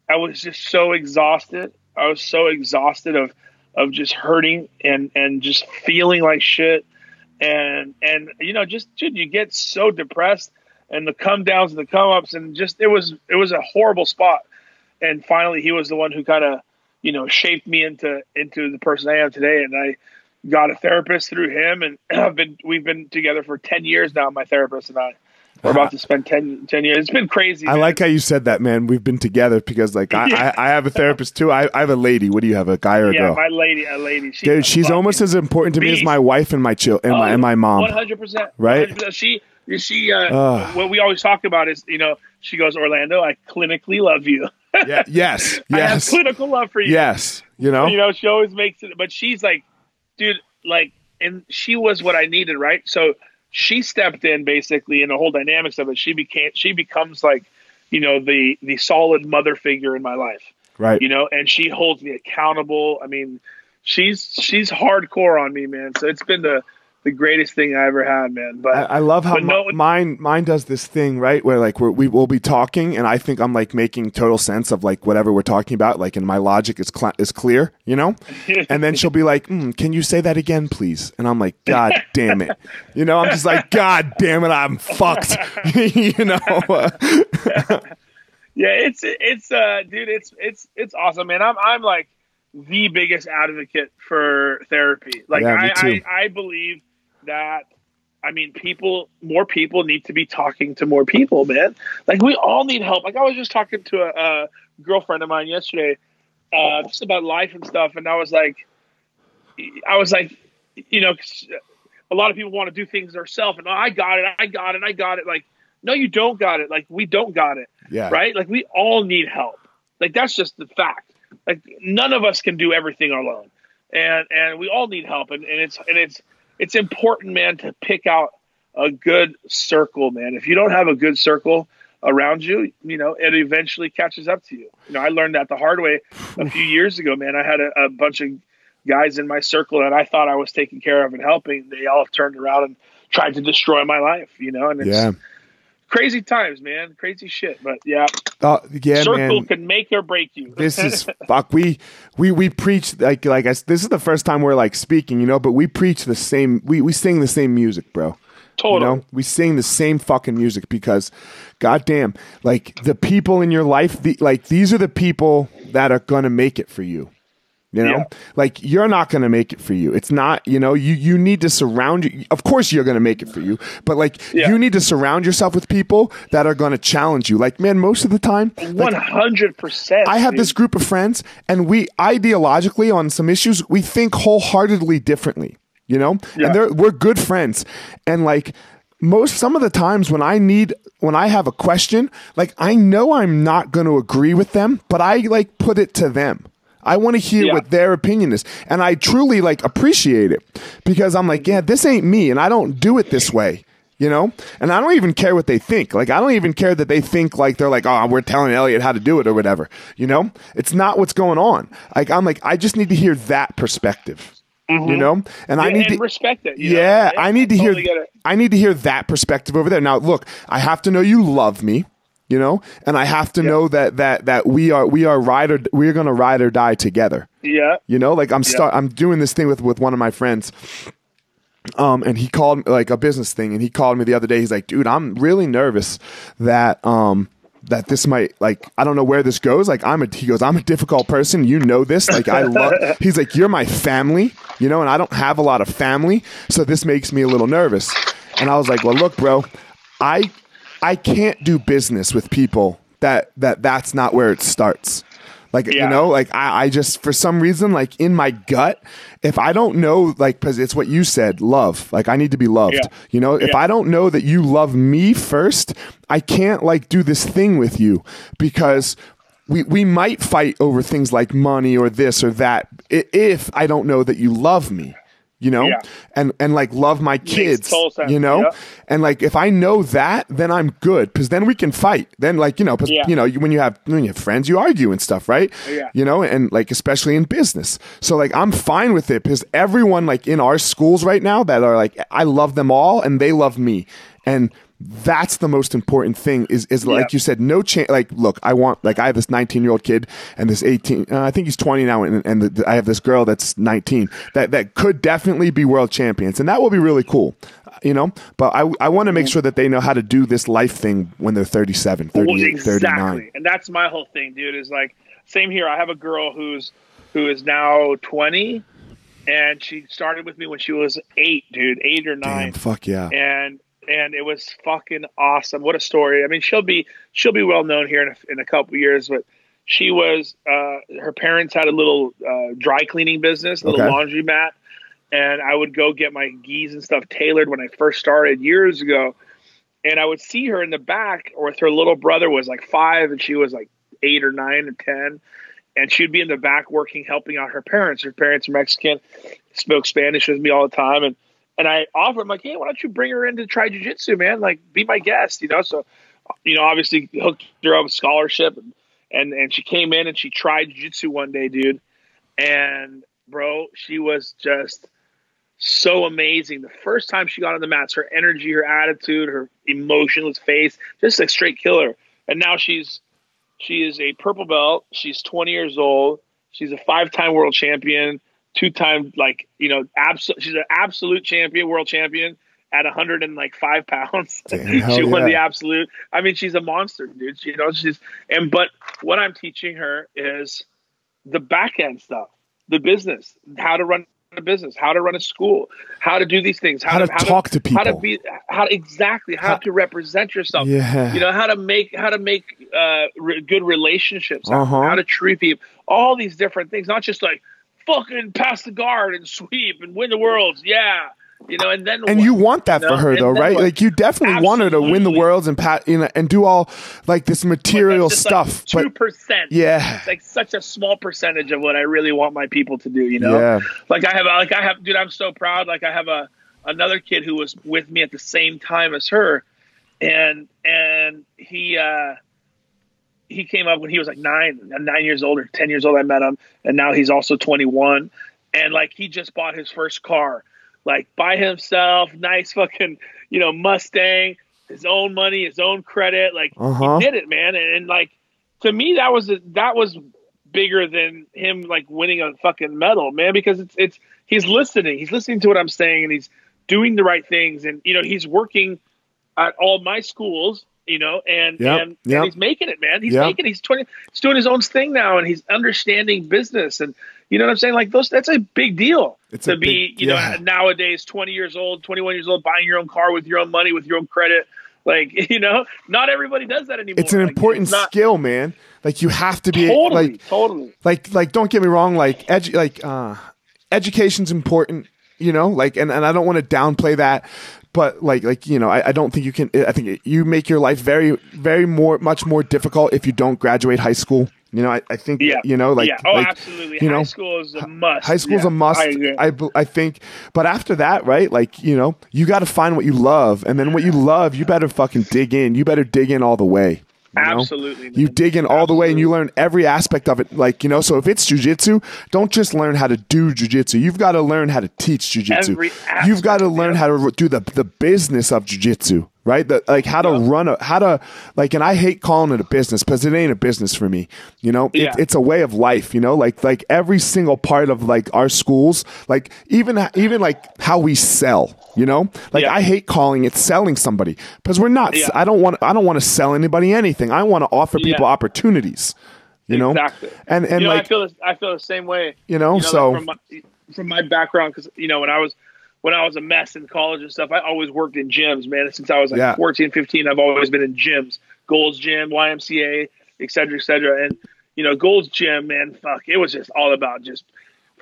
i was just so exhausted. I was so exhausted of of just hurting and and just feeling like shit. And and you know just dude you get so depressed and the come downs and the come ups and just it was it was a horrible spot. And finally he was the one who kind of you know shaped me into into the person i am today. And i got a therapist through him and i've been we've been together for 10 years now my therapist and i we're about to spend 10, 10 years it's been crazy I man. like how you said that, man. We've been together because, like, I, Yeah. I, I have a therapist too. I, I have a lady. What do you have? A guy or a yeah girl? my lady a lady she's Dude, she's almost as important to me as my wife and my child and my and my mom. One hundred percent, Right? 100%. She, she, uh, Ugh. what we always talk about is, you know, she goes, Orlando, I clinically love you. Yeah, yes, I have yes, clinical love for you. yes. You know, You know, she always makes it, but she's like, dude, like, and she was what I needed, right? So she stepped in basically in the whole dynamics of it. She became, she becomes like, you know, the the solid mother figure in my life. right? you know, and she holds me accountable. I mean, she's she's hardcore on me, man. So it's been the the greatest thing I ever had, man. But I, I love how no- mine mine does this thing right where like we're, we will be talking and I think I'm like making total sense of like whatever we're talking about like and my logic is cl- is clear you know and then she'll be like mm, can you say that again please and I'm like god damn it you know I'm just like god damn it I'm fucked you know yeah, it's it's uh, dude, it's it's it's awesome, man. I'm I'm like the biggest advocate for therapy. Like Yeah, I. I I believe that. I mean, people, more people need to be talking to more people, man. Like we all need help. Like I was just talking to a, a girlfriend of mine yesterday, uh, just about life and stuff, and I was like, I was like, you know, a lot of people want to do things themselves, and "Oh, I got it, I got it, I got it. Like, no, you don't got it. Like we don't got it yeah right? Like we all need help. Like that's just the fact. Like none of us can do everything alone, and and we all need help. And, and it's and it's it's important, man, to pick out a good circle, man. If you don't have a good circle around you, you know, it eventually catches up to you. You know, I learned that the hard way a few years ago, man. I had a, a bunch of guys in my circle that I thought I was taking care of and helping. They all turned around and tried to destroy my life, you know, and it's Yeah. Crazy times, man. Crazy shit. But yeah, Uh, yeah, circle man. can make or break you. this is fuck we we we preach like like I, this is the first time we're like speaking you know but we preach the same we we sing the same music bro total. you know we sing the same fucking music because goddamn like the people in your life the, like these are the people that are gonna make it for you you know Yeah. like you're not going to make it for you it's not you know you you need to surround you of course you're going to make it for you but like Yeah. you need to surround yourself with people that are going to challenge you like man most of the time like, One hundred percent. I have this group of friends, and we ideologically on some issues we think wholeheartedly differently. You know, Yeah. and they're, we're good friends, and like most some of the times when I need when I have a question, like I know I'm not going to agree with them, but I like put it to them. I want to hear Yeah. what their opinion is, and I truly like appreciate it. Because I'm like, yeah, this ain't me, and I don't do it this way you know? And i don't even care what they think. Like i don't even care that they think like they're like oh we're telling elliot how to do it or whatever you know? It's not what's going on. Like i'm like i just need to hear that perspective you know? And i Mm-hmm. Need and to respect it. you yeah know? i need to totally hear i need to hear that perspective over there. Now look i have to know you love me you know and i have to know that that that we are we are ride or we're gonna ride or die together Yeah. you know, like I'm start I'm doing this thing with with one of my friends. Um, and he called like a business thing, and he called me the other day. He's like, "Dude, I'm really nervous that um that this might like I don't know where this goes. Like I'm a he goes, I'm a difficult person. You know this. Like I love. he's like, you're my family, you know, and I don't have a lot of family, so this makes me a little nervous. And I was like, well, look, bro, I I can't do business with people that that that's not where it starts. Like you know, like I, I just for some reason, like in my gut, if I don't know, like because it's what you said, love. Like I need to be loved. Yeah. You know, if Yeah. I don't know that you love me first, I can't like do this thing with you because we we might fight over things like money or this or that if I don't know that you love me. You know, Yeah. and and like love my kids. You know, Yeah. and like if I know that, then I'm good because then we can fight. Then like you know, Yeah. you know, you- when you have when you have friends, you argue and stuff, right? Yeah. You know, and like especially in business. So like I'm fine with it because everyone like in our schools right now that are like I love them all and they love me, and that's the most important thing is is like Yeah. you said no chance like look i want like i have this 19 year old kid and this 18 uh, i think he's 20 now and, and the, i have this girl that's 19 that that could definitely be world champions and that will be really cool you know but i i want to make sure that they know how to do this life thing when they're 37 38 Well, exactly. 39 And that's my whole thing, dude. Is like same here. I have a girl who's who is now twenty, and she started with me when she was eight, dude, eight or nine, Damn, fuck yeah and and it was fucking awesome. What a story! I mean, she'll be she'll be well known here in a, in a couple years, but. She was. Uh, her parents had a little uh, dry cleaning business, a little Okay. laundry mat, and I would go get my gis and stuff tailored when I first started years ago and I would see her in the back, or with her little brother was like five, and she was like eight or nine or ten, and she'd be in the back working, helping out her parents. Her parents are Mexican, spoke Spanish with me all the time, and and I offered, I'm like, hey, why don't you bring her in to try jujitsu, man? Like, be my guest, you know? So, you know, obviously hooked her up with scholarship, and and and she came in and she tried jujitsu one day, dude, and bro, she was just so amazing. The first time she got on the mats, her energy, her attitude, her emotionless face, just like straight killer. And now she's she is a purple belt. She's 20 years old. She's a five-time world champion, two-time like you know, absolute. She's an absolute champion, world champion at 105 pounds. Damn, she won the absolute. I mean, she's a monster, dude. You know, she's and but what I'm teaching her is the back end stuff, the business, how to run a business, how to run a school, how to do these things, How to talk to people, how to be, how exactly how, How- to represent yourself. Yeah. you know how to make how to make uh, re- good relationships, Uh-huh. how to treat people, all these different things, not just like fucking pass the guard and sweep and win the worlds, yeah, you know, and then and what? you want that No, for her and though, right? what? Like you definitely want her to win the worlds and pat, you know, and do all like this material stuff. two but percent, yeah, it's like such a small percentage of what I really want my people to do. You know, yeah, like I have, like I have, dude, I'm so proud. Like I have a another kid who was with me at the same time as her, and and he uh, he came up when he was like nine, nine years old or ten years old. I met him, and now he's also 21, and like he just bought his first car, like by himself, nice fucking you know Mustang, his own money, his own credit, like Uh-huh. he did it, man, and, and like to me that was that was bigger than him like winning a fucking medal, man, because it's it's he's listening, he's listening to what I'm saying, and he's doing the right things, and you know he's working at all my schools, you know, and Yep, and, yep. and he's making it, man. He's Yep. making. He's twenty. He's doing his own thing now, and he's understanding business, and you know what I'm saying. Like those, that's a big deal It's to a be, big- you know, nowadays, 20 years old, 21 years old, buying your own car with your own money, with your own credit. Like you know, not everybody does that anymore. It's an Like, important it's not- skill, man. Like you have to be Totally, like totally. like like don't get me wrong like edu- like uh education's important you know like and, and i don't want to downplay that but like like you know I, I don't think you can i think you make your life very very more much more difficult if you don't graduate high school you know i, I think Yeah. you know like yeah. Oh, like, absolutely. you know, High school is a must. high school's Yeah, a must I. I, I think but after that right like you know you got to find what you love and then what you love you better fucking dig in you better dig in all the way you? Absolutely, You dig in all the way and you learn every aspect of it. Like, you know, so if it's jujitsu, don't just learn how to do jujitsu. You've got to learn how to teach jujitsu. You've got to learn how to do the, the business of jujitsu, right? The, like how to run a, how to, like, and I hate calling it a business because it ain't a business for me. You know, It- Yeah. it's a way of life, you know, like, like every single part of like our schools, like even, even like how we sell, you know, like Yeah. I hate calling it selling somebody because we're not, Yeah. I don't want, I don't want to sell anybody anything. I want to offer Yeah. people opportunities. You know, exactly. and and you know, like I feel the, I feel the same way. You know, like, so- from my, from my background, because you know when I was when I was a mess in college and stuff, I always worked in gyms, man. Since I was like Yeah. 14, 15, I've always been in gyms, Gold's Gym, YMCA, et cetera, et cetera. And you know, Gold's Gym, man, fuck, it was just all about just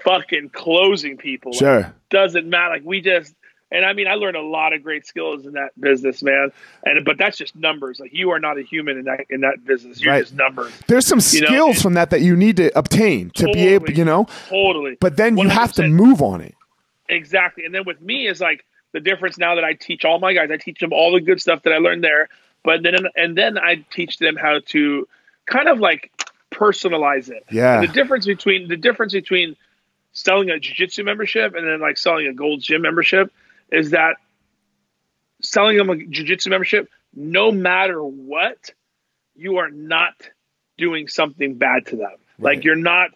fucking closing people. Like, Sure. doesn't matter. Like we just. And I mean, I learned a lot of great skills in that business, man. And but that's just numbers. Like you are not a human in that in that business. You're Right. just numbers. there's some You know, skills from that that you need to obtain to be able, you know. Totally. But then you have to move on it. Exactly. And then with me is like the difference now that I teach all my guys, I teach them all the good stuff that I learned there, but then and then I teach them how to kind of like personalize it. Yeah. And the difference between the difference between selling a jiu-jitsu membership and then like selling a gold gym membership is that selling them a jiu-jitsu membership no matter what you are not doing something bad to them Right. like you're not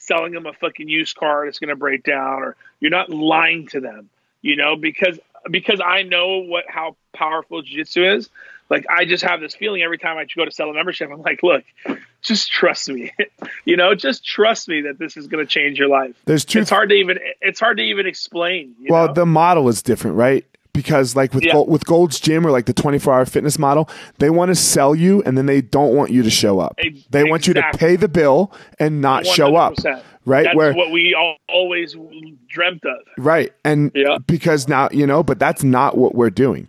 selling them a fucking used car that's going to break down or you're not lying to them you know because because i know what how powerful jiu-jitsu is like i just have this feeling every time i go to sell a membership i'm like look just trust me you know just trust me that this is going to change your life There's two. it's hard to even it's hard to even explain you well, know? the model is different, right? Because like with Yeah. Gold, with Gold's Gym or like the 24 hour fitness model, they want to sell you and then they don't want you to show up. Ex- They want you to pay the bill and not show up, right? that's Where what we all, always dreamt of right and Yeah. because now you know, but that's not what we're doing.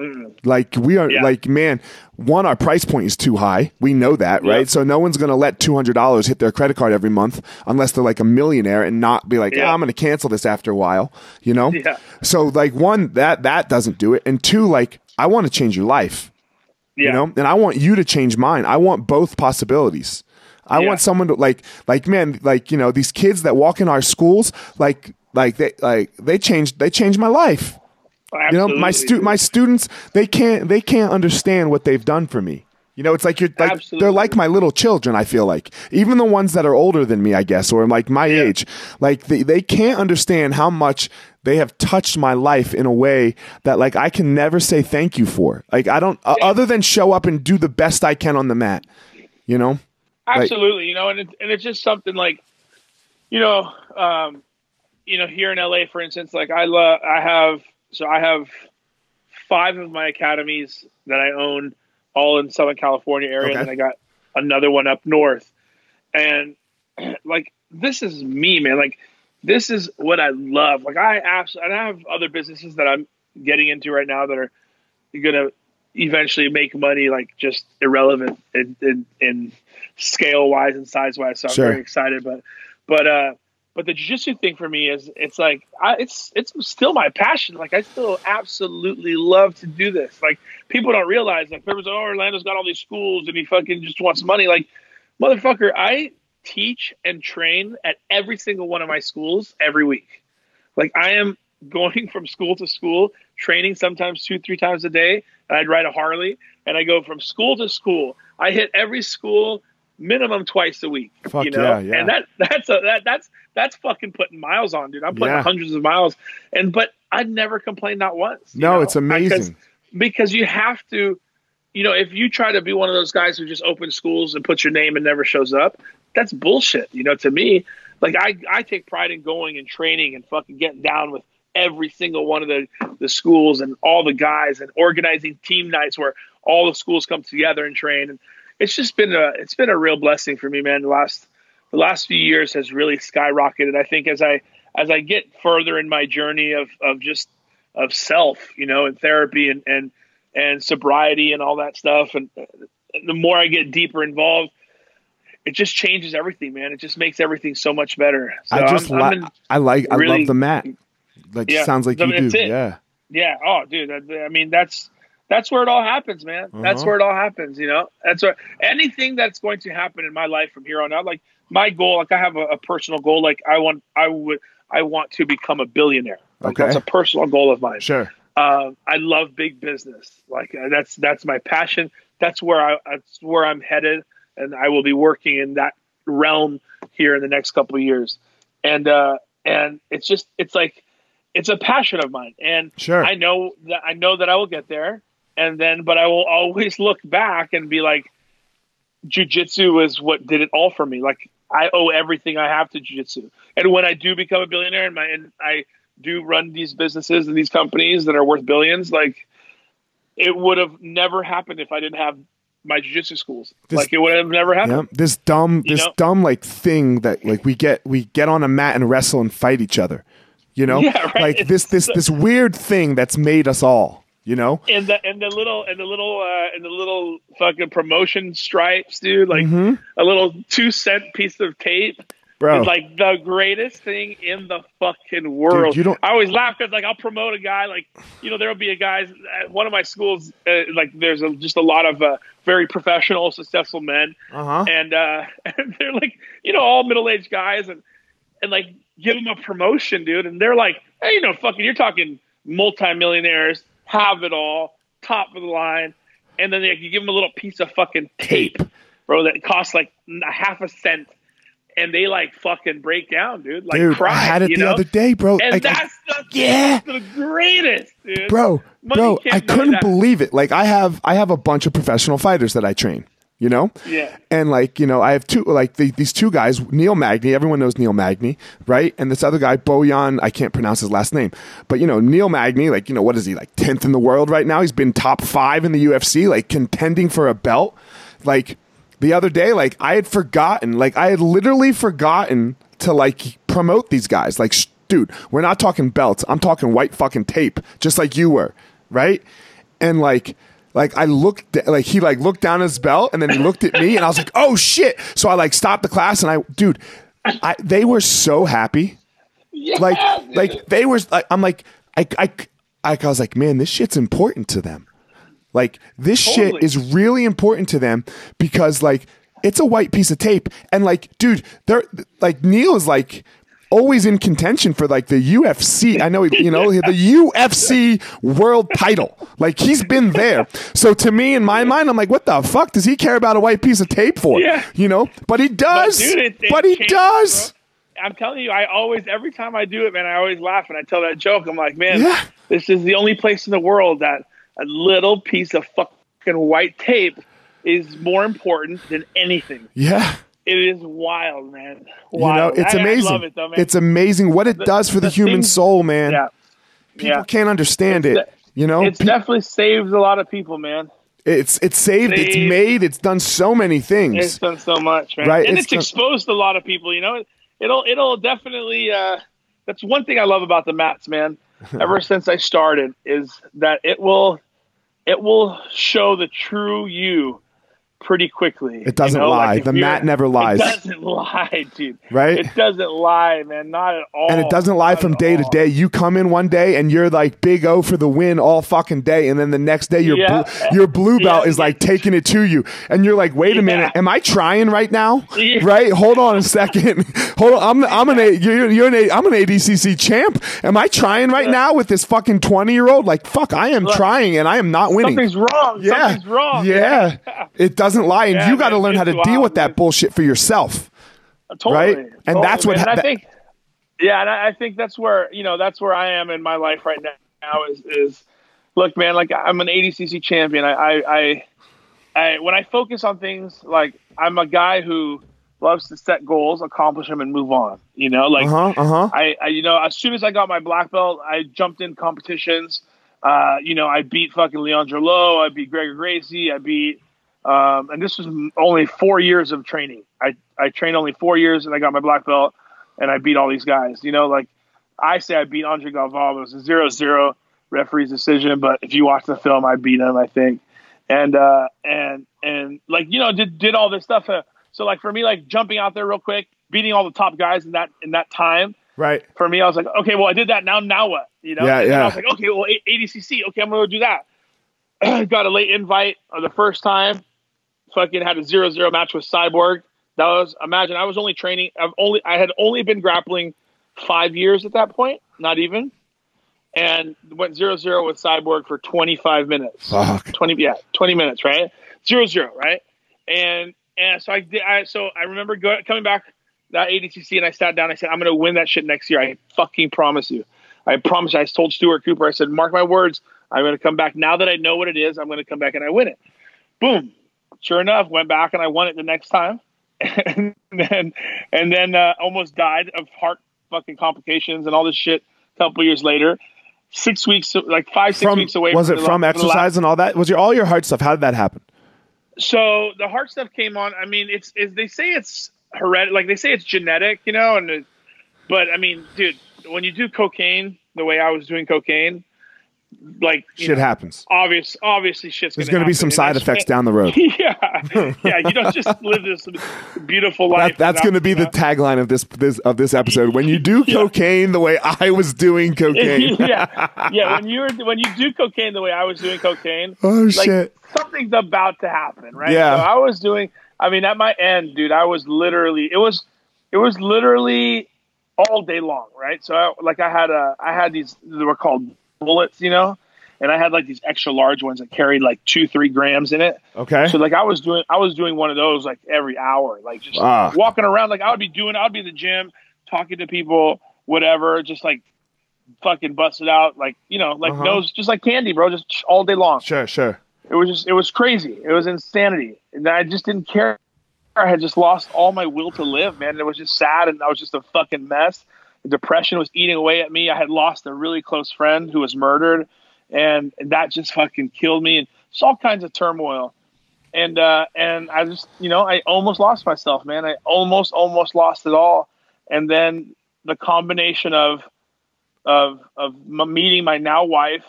Mm. Like we are Yeah. like man, one our price point is too high. We know that, right? So no one's going to let $200 hit their credit card every month unless they're like a millionaire and not be like, Yeah. "Ah, I'm going to cancel this after a while," you know? Yeah. So like one that that doesn't do it and two like I want to change your life, yeah you know? And I want you to change mine. I want both possibilities. I Yeah. want someone to like like man, like you know, these kids that walk in our schools like like they like they changed they changed my life. You know, my stu- my students they can't they can't understand what they've done for me. You know, it's like you're like they're like my little children. I feel like even the ones that are older than me, I guess, or like my Yeah. age, like they they can't understand how much they have touched my life in a way that like I can never say thank you for. Like I don't uh, other than show up and do the best I can on the mat. You know, Absolutely, you know, and it, and it's just something like, you know, um, you know, here in LA, for instance, like I love, I have, so I have five of my academies that I own, all in Southern California area, Okay. and I got another one up north, and like this is me, man. Like this is what I love. Like I absolutely, and I have other businesses that I'm getting into right now that are gonna eventually make money like just irrelevant in, in, in scale wise and size wise. So I'm Sure. very excited. But but uh but the jiu-jitsu thing for me is it's like I, it's it's still my passion. Like I still absolutely love to do this. Like people don't realize like everyone's oh Orlando's got all these schools and he fucking just wants money. Like motherfucker, I teach and train at every single one of my schools every week. Like I am going from school to school, training sometimes two, three times a day. And I'd ride a Harley and I go from school to school. I hit every school minimum twice a week. Fuck you know, yeah, yeah. and that that's a that that's that's fucking putting miles on, dude. I'm putting Yeah. hundreds of miles, and but I've never complained not once. No, know? it's amazing. Because, because you have to, you know, if you try to be one of those guys who just opens schools and puts your name and never shows up, that's bullshit. You know, to me, like I I take pride in going and training and fucking getting down with every single one of the the schools and all the guys and organizing team nights where all the schools come together and train and it's just been a it's been a real blessing for me man the last the last few years has really skyrocketed i think as i as i get further in my journey of of just of self you know and therapy and and and sobriety and all that stuff and the more i get deeper involved it just changes everything man it just makes everything so much better so I just I'm, li- I'm I like I really- love the mat. Like Yeah, sounds like you do. it. Yeah. Yeah. Oh, dude. I, I mean, that's that's where it all happens, man. That's Uh-huh. where it all happens. You know, that's where anything that's going to happen in my life from here on out. Like my goal, like I have a, a personal goal. Like I want, I would, I want to become a billionaire. Like Okay. that's a personal goal of mine. Sure. Uh, I love big business. Like uh, that's that's my passion. That's where I that's where I'm headed, and I will be working in that realm here in the next couple of years. And uh, and it's just it's like it's a passion of mine, and Sure. I know that I know that I will get there, and then but I will always look back and be like, jujitsu is what did it all for me. Like I owe everything I have to jujitsu, and when I do become a billionaire and my and I do run these businesses and these companies that are worth billions, like it would have never happened if I didn't have my jujitsu schools. This- like it would have never happened. Yeah. This dumb You this know? dumb like thing that like we get we get on a mat and wrestle and fight each other. You know? Yeah, right. Like this this this weird thing that's made us all, you know? And the and the little and the little uh and the little fucking promotion stripes, dude. Like Mhm. a little two cent piece of tape. Bro. is like the greatest thing in the fucking world. Dude, you don't- I always laugh because like I'll promote a guy like you know there'll be a guy at one of my schools uh, like there's a, just a lot of uh, very professional successful men uh-huh. and uh and they're like you know all middle aged guys and and like give them a promotion, dude, and they're like hey you know fucking you're talking multimillionaires have it all top of the line and then they, you give them a little piece of fucking tape, bro that costs like a half a cent and they like fucking break down, dude. Like Dude, cry, I had it the know? other day, bro. And I- that's the, Yeah. the greatest, dude. bro, Money bro, I couldn't believe it. Like I have I have a bunch of professional fighters that I train, you know? Yeah. And like, you know, I have two like the, these two guys, Neil Magny, everyone knows Neil Magny, right? And this other guy, Bojan, I can't pronounce his last name. But you know, Neil Magny, like, you know, what is he, like 10th in the world right now? He's been top 5 in the UFC, like contending for a belt. Like the other day, like I had forgotten, like I had literally forgotten to like promote these guys. Like, sh- dude, we're not talking belts. I'm talking white fucking tape, just like you were, right? And like, like I looked, like he like looked down his belt, and then he looked at me, and I was like, oh shit! So I like stopped the class, and I, dude, I they were so happy, Yeah, like dude. like they were. Like, I'm like, I, I, I, I was like, man, this shit's important to them. Like this shit is really important to them because like it's a white piece of tape and like dude, they're like Neil is like always in contention for like the UFC. I know you know the UFC world title. Like he's been there. So to me in my mind I'm like what the fuck does he care about a white piece of tape for? Yeah. You know? But he does. dude, it- it but he changes, does. I'm telling you, I always, every time I do it, man, I always laugh and I tell that joke. I'm like, man, Yeah. this is the only place in the world that a little piece of fucking white tape is more important than anything. Yeah. It is wild, man. You know, Wild. it's I- I amazing. love it, though, man. It's amazing what it does for the, the human thing- soul, man. yeah. People yeah. can't understand It's it. de- you know, It's Pe- definitely saved a lot of people, man. it's it's saved, it's made, it's done so many things. It's done so much, man. Right, And it's it's, done- exposed a lot of people. You know, it'll it'll definitely. Uh, that's one thing I love about the mats, man. Ever since I started, is that it will it will show the true you pretty quickly. It doesn't you know? lie. Like, the mat never lies. It doesn't lie, dude. Right? It doesn't lie, man. Not at all. and it doesn't lie Not from day to day. You come in one day and you're like big O for the win all fucking day, and then the next day your Yeah. blue, your blue belt Yeah. is like taking it to you, and you're like, wait a Yeah. minute, am I trying right now? Right? Hold on a second. Hold on, I'm I'm an A- you're, you're an A- I'm an ADCC champ. Am I trying right now with this fucking twenty year old? Like fuck, I am trying and I am not winning. Something's wrong. yeah, Something's wrong. yeah. It doesn't lie, and Yeah, you got to learn how to deal wild, with that bullshit for yourself. totally, right? And totally, that's what man. ha- And I think. Yeah, and I I think that's where you know that's where I am in my life right now. Is is look, man, like I'm an ADCC champion. I I, I, I when I focus on things like I'm a guy who loves to set goals, accomplish them, and move on. You know, like Uh huh. Uh huh. I, I, you know, as soon as I got my black belt, I jumped in competitions. Uh, you know, I beat fucking Leandro Lo. I beat Gregor Gracie. I beat, um, and this was only four years of training. I, I trained only four years and I got my black belt and I beat all these guys. You know, like I say I beat Andre Galvão. It was a zero zero referee's decision, but if you watch the film, I beat him, I think. And, uh, and, and like, you know, did, did all this stuff. Uh, so like for me, like jumping out there real quick, beating all the top guys in that, in that time, Right. for me, I was like, okay, well, I did that. Now, now what? You know? Yeah, And yeah. I was like, okay, well, ADCC. Okay, I'm gonna go do that. Got a late invite uh, the first time. Fucking had a zero zero match with Cyborg. That was imagine I was only training. I've only I had only been grappling five years at that point, not even, and went zero zero with Cyborg for 25 minutes. Fuck. 20 yeah 20 minutes right zero zero right and and so i did i so i remember go, coming back that adcc and i sat down i said i'm gonna win that shit next year i fucking promise you i promise you. i told stuart cooper i said mark my words i'm gonna come back now that i know what it is i'm gonna come back and i win it boom sure enough went back and i won it the next time and then and then uh, almost died of heart fucking complications and all this shit a couple years later six weeks like five six From weeks away was from it from exercise and all that? Was your all your hard stuff? How did that happen? so the heart stuff came on. I mean, it's, it's they say it's hereditary, like they say it's genetic, you know, and it, but I mean, dude, when you do cocaine the way I was doing cocaine, like Shit know, happens. obvious, obviously, shit's There's going to be some side effects down the road. yeah, yeah. You don't just live this beautiful life. That, that's going to be you the tagline of this, this of this episode. When you do cocaine the way I was doing cocaine. yeah, yeah. When you were when you do cocaine the way I was doing cocaine, oh like shit! something's about to happen, right? Yeah. So I was doing. I mean, at my end, dude, I was literally. It was. It was literally all day long, right? So, I, like, I had a. I had these. They were called bullets, you know, and I had like these extra large ones that carried like two, three grams in it. Okay. So, like, I was doing. I was doing one of those like every hour, like just Fuck. walking around. Like, I would be doing. I would be in the gym, talking to people, whatever, just like fucking busted out, like you know, like Uh-huh. nose, just like candy, bro, just all day long Sure, sure. it was just it was crazy it was insanity and i just didn't care i had just lost all my will to live man it was just sad and i was just a fucking mess depression was eating away at me. I had lost a really close friend who was murdered and, that just fucking killed me. And just all kinds of turmoil. And uh and i just you know i almost lost myself man. I almost almost lost it all. And then the combination of of of meeting my now wife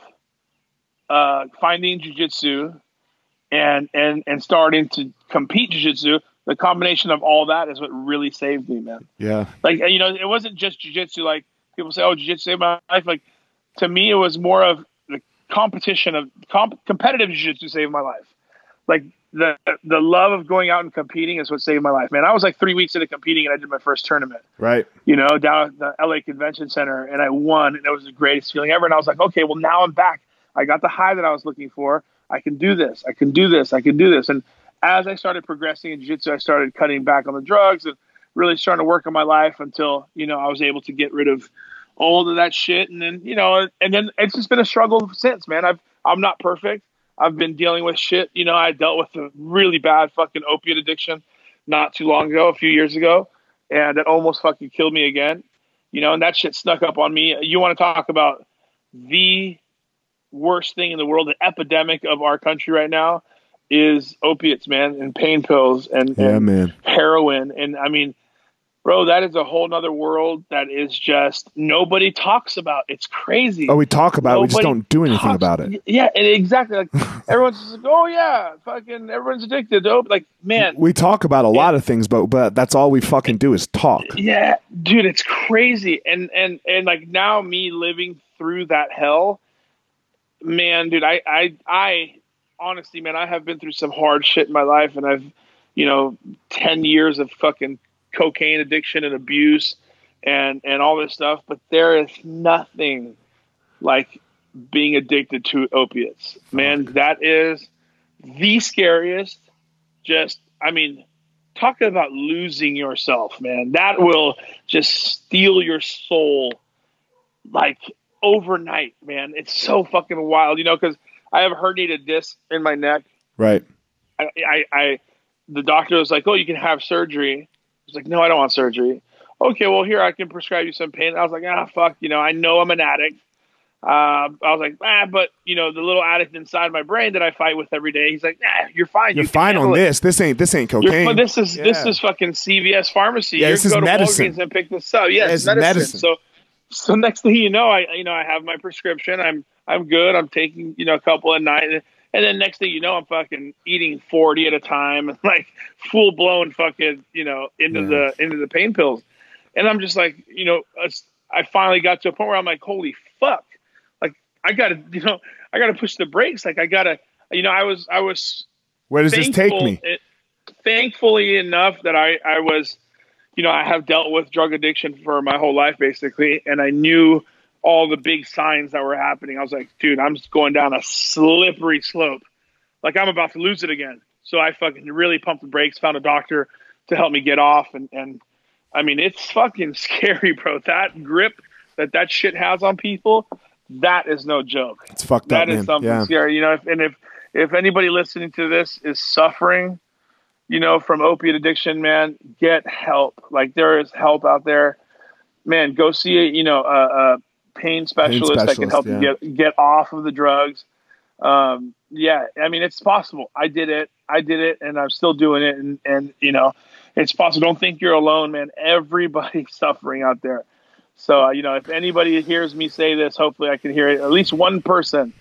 uh, finding jujitsu and and and starting to compete jujitsu, the combination of all that is what really saved me, man. Yeah. Like you know, it wasn't just jujitsu. Like people say, "Oh, jujitsu saved my life." Like to me, it was more of the competition of comp- competitive jujitsu saved my life. Like the the love of going out and competing is what saved my life, man. I was like three weeks into competing, and I did my first tournament Right. you know, down at the LA Convention Center, and I won, and it was the greatest feeling ever. And I was like, okay, well now I'm back. I got the high that I was looking for. I can do this. I can do this. I can do this. And as I started progressing in jiu-jitsu, I started cutting back on the drugs and really starting to work on my life until you know I was able to get rid of all of that shit. And then you know, and then it's just been a struggle since, man. I've I'm not perfect. I've been dealing with shit. You know, I dealt with a really bad fucking opiate addiction not too long ago, a few years ago, and it almost fucking killed me again. You know, and that shit snuck up on me. You want to talk about the worst thing in the world, the epidemic of our country right now is opiates, man, and pain pills and, Yeah, and man. heroin. And I mean, bro, that is a whole nother world that is just nobody talks about. It's crazy. Oh, we talk about it. We just don't do anything talks- about it. Yeah, and exactly. Like everyone's just like, oh yeah, fucking everyone's addicted. to Dope. Like man, We talk about a lot of things, but but that's all we fucking do is talk. yeah, dude, it's crazy. And and and like now me living through that hell, man, dude, I I I honestly, man, I have been through some hard shit in my life, and I've you know ten years of fucking cocaine addiction and abuse and and all this stuff, but there is nothing like being addicted to opiates. Man, that is the scariest. Just, I mean, talk about losing yourself, man. That will just steal your soul like overnight, man. It's so fucking wild, you know, because I have a herniated disc in my neck. Right. I, I, I, the doctor was like, "Oh, you can have surgery." I was like, "No, I don't want surgery." Okay, well, here I can prescribe you some pain. I was like, "Ah, fuck," you know. I know I'm an addict. Uh, I was like, ah, but you know, the little addict inside my brain that I fight with every day. He's like, nah, you're fine. You're You fine on it. this. This ain't this ain't You're cocaine. This is this is fucking CVS pharmacy. Yeah, you this is go to medicine. Walgreens and pick this up. Yeah, Yeah, it's it's medicine. medicine. So, so next thing you know, I you know I have my prescription. I'm I'm good. I'm taking you know a couple a night, and then next thing you know, I'm fucking eating forty at a time, and like full blown fucking you know into Yeah. the into the pain pills, and I'm just like you know I finally got to a point where I'm like, holy fuck, like I gotta you know I gotta push the brakes. Like I gotta you know I was I was Where does this take me? it- thankfully enough that I, I was, you know, I have dealt with drug addiction for my whole life basically, and I knew all the big signs that were happening. I was like, dude, I'm just going down a slippery slope. Like I'm about to lose it again. So I fucking really pumped the brakes, found a doctor to help me get off, and and I mean, it's fucking scary, bro. That grip that that shit has on people, that is no joke. It's fucked That up, is man. something Yeah. scary, you know. If, and if if anybody listening to this is suffering, you know, from opiate addiction, man, get help. Like there is help out there, man. Go see a you know a, a pain specialist, that can help yeah. you get get off of the drugs. Um, yeah, I mean, it's possible. I did it. I did it, and I'm still doing it. And and you know, it's possible. Don't think you're alone, man. Everybody's suffering out there. So, uh, you know, if anybody hears me say this, hopefully I can hear it. At least one person,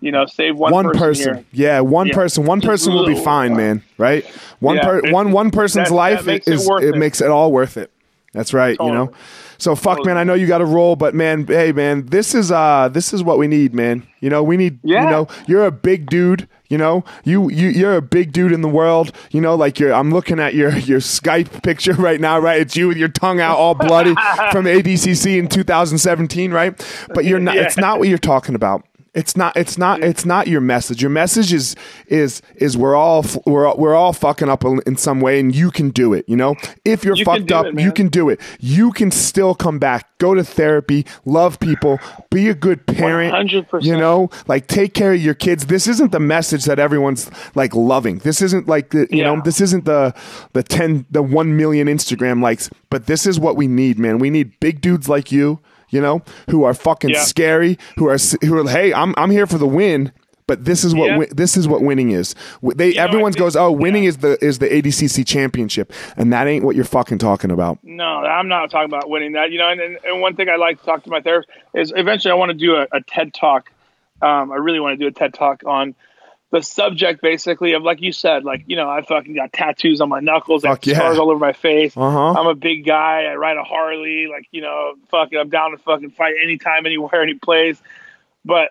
you know, save one, One, person. person, yeah, one Yeah. person, one person will be fine, man. Right? One Yeah, per, one one person's that- that life makes it is it it. makes it all worth it. That's right, you know. So fuck, Totally. man. I know you got to roll, but man, hey, man, this is uh, this is what we need, man. You know, we need. Yeah. You know, you're a big dude. You know, you you you're a big dude in the world. You know, like you're. I'm looking at your your Skype picture right now. Right, it's you with your tongue out, all bloody from ADCC in 2017. Right, but you're not. Yeah. It's not what you're talking about. It's not. It's not. It's not your message. Your message is is is we're all we're all- we're all fucking up in some way, and you can do it. You know, if you're You fucked up, it, you can do it. You can still come back. Go to therapy. Love people. Be a good parent. 100%. You know, like take care of your kids. This isn't the message that everyone's like loving. This isn't like the you know. This isn't the the ten the one million Instagram likes. But this is what we need, man. We need big dudes like you. You know, who are fucking Yeah. scary. Who are who are hey, I'm I'm here for the win. But this is what Yeah. this is what winning is. They know, I everyone think- goes, oh, winning yeah. is the is the ADCC championship, and that ain't what you're fucking talking about. No, I'm not talking about winning that. You know, and, and, and one thing I like to talk to my therapist is eventually I want to do a, a TED talk. Um, I really want to do a TED talk on the subject, basically of like you said, like you know, I fucking got tattoos on my knuckles, I Fuck yeah. scars all over my face. Uh-huh. I'm a big guy. I ride a Harley. Like you know, fucking, I'm down to fucking fight anytime, anywhere, any place. But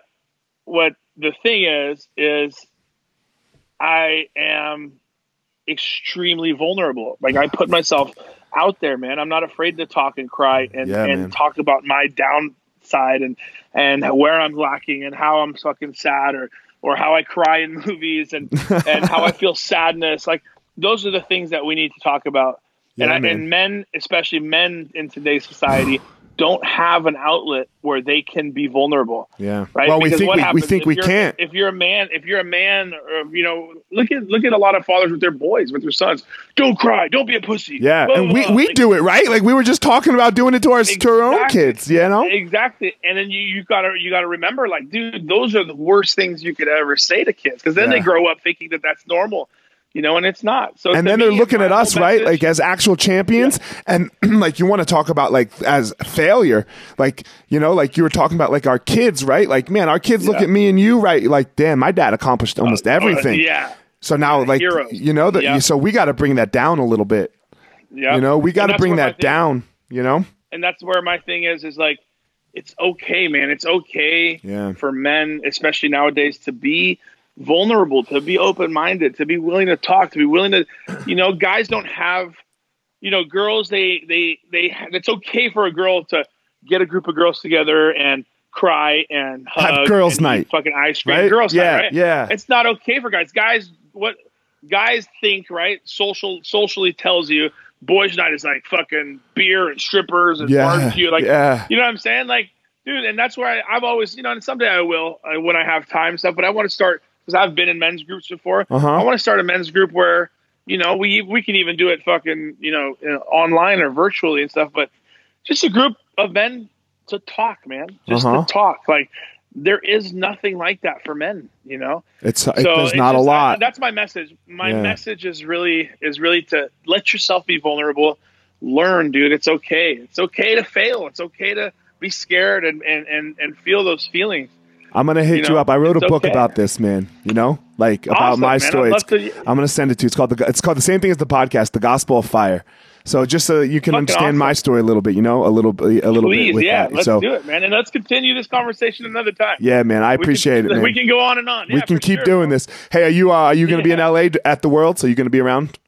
what the thing is, is I am extremely vulnerable. Like I put myself out there, man. I'm not afraid to talk and cry and, Yeah, and man. talk about my downside and and where I'm lacking and how I'm fucking sad or or how I cry in movies and and how I feel sadness. Like those are the things that we need to talk about. and, I, and men, especially men in today's society, don't have an outlet where they can be vulnerable Yeah. right? Well, we think we, we think if we can't. If you're a man, if you're a man, or, you know, look at look at a lot of fathers with their boys, with their sons. Don't cry. Don't be a pussy. Yeah, Blah, and we, blah. we Like, do it right. Like we were just talking about doing it to our to our own kids. You know. exactly. And then you you gotta you gotta remember, like, dude, those are the worst things you could ever say to kids because then Yeah. they grow up thinking that that's normal. You know, and it's not. So and then they're looking at us whole right like as actual champions. And like you want to talk about like as failure. Like you know like you were talking about like our kids right? Like man our kids look at me and you right? Like damn my dad accomplished uh, almost uh, everything. yeah, so now like heroes. you know that Yeah. so we got to bring that down a little bit. Yeah. you know we got to bring that down you know? And that's where my thing is is like it's okay man. It's okay Yeah. for men especially nowadays to be vulnerable to be open-minded to be willing to talk to be willing to you know guys don't have you know girls they they they it's okay for a girl to get a group of girls together and cry and Have hug girls' and night. fucking ice cream Right? girls Yeah, night right? yeah. it's not okay for guys guys what guys think right social socially tells you boys night is like fucking beer and strippers and Yeah, barbecue like yeah. you know what i'm saying like dude and that's where I, i've always you know and someday i will uh, when i have time stuff but i want to start because i've been in men's groups before Uh-huh. i want to start a men's group where you know we we can even do it fucking you know online or virtually and stuff but just a group of men to talk man just Uh-huh. to talk like there is nothing like that for men you know it's it, there's it's not a just- lot that's my message. My Yeah. message is really is really to let yourself be vulnerable. Learn, dude. It's okay. It's okay to fail. It's okay to be scared and and and, and feel those feelings. I'm gonna hit You you, know, up. I wrote a book okay. about this, man. You know, like about Awesome, my man. story. I'd love It's- to- I'm gonna send it to you. It's called the. It's called the same thing as the podcast, the Gospel of Fire. So just so you can understand awesome. my story a little bit, you know, a little bit, a little bit Please, with yeah, that. let's so do it, man, and let's continue this conversation another time. yeah, man, I We can- appreciate it, man. We can go on and on. We Yeah, can keep sure, doing bro. this. Hey, are you uh, are you gonna be in LA at the World? So you gonna be around?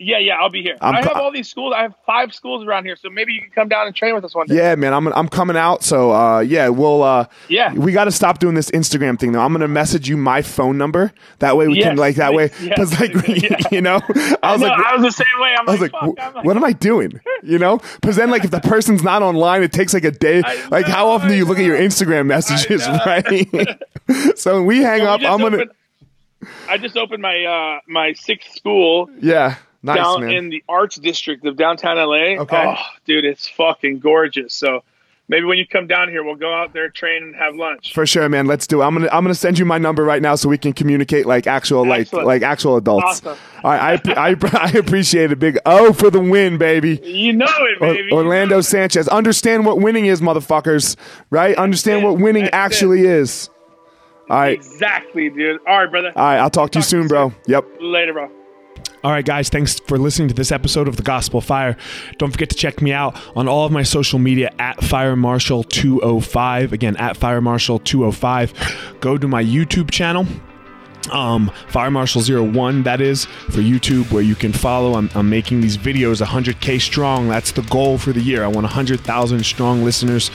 Yeah, yeah, I'll be here. I'm i have all these schools. I have five schools around here, so maybe you can come down and train with us one day. Yeah, man, I'm I'm coming out. So uh, yeah, we'll uh, Yeah. we got to stop doing this Instagram thing though. I'm gonna message you my phone number. That way we can like that way because Yes, like. Yeah. you know, I was like. I was the same way. I'm I was like, like, I'm like, what am I doing? You know? Because then, like, if the person's not online, it takes like a day. Like, how often do you look at your. Instagram messages, right? so when we hang So up, just I'm gonna, I just opened my uh my sixth school yeah, nice down man. in the Arts District of downtown LA. Okay. Oh, dude, it's fucking gorgeous. So maybe when you come down here, we'll go out there, train, and have lunch. For sure, man. Let's do it. I'm gonna I'm gonna send you my number right now so we can communicate like actual like Excellent. like actual adults. Awesome. All right, I, I I appreciate it, big O for the win, baby. You know it, baby. Orlando Sanchez. Understand what winning is, motherfuckers. Right? Understand it. what winning That's it. actually is. All right. Exactly, dude. All right, brother. All right. I'll talk to you Talk to you soon, bro. Yep. Later, bro. All right, guys, thanks for listening to this episode of The Gospel Fire. Don't forget to check me out on all of my social media at Fire Marshal 205. Again, at Fire Marshal 205. Go to my YouTube channel. Um, Fire Marshal 01, that is for YouTube, where you can follow. I'm, I'm making these videos 100k strong. That's the goal for the year. I want 100,000 strong listeners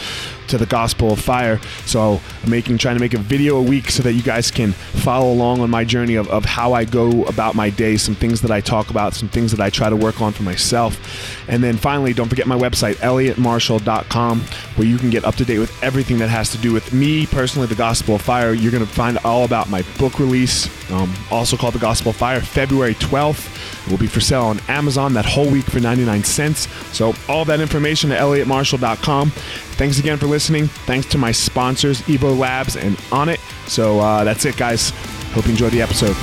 to the Gospel of Fire. So I'm making, trying to make a video a week so that you guys can follow along on my journey of, of how I go about my day, some things that I talk about, some things that I try to work on for myself. And then finally, don't forget my website, elliottmarshall.com, where you can get up to date with everything that has to do with me personally, the Gospel of Fire. You're going to find all about my book release, um, also called The Gospel of Fire, February 12th. It will be for sale on Amazon that whole week for 99 cents. So, all that information at elliottmarshall.com. Thanks again for listening. Thanks to my sponsors, Evo Labs and On It. So, uh, that's it, guys. Hope you enjoyed the episode.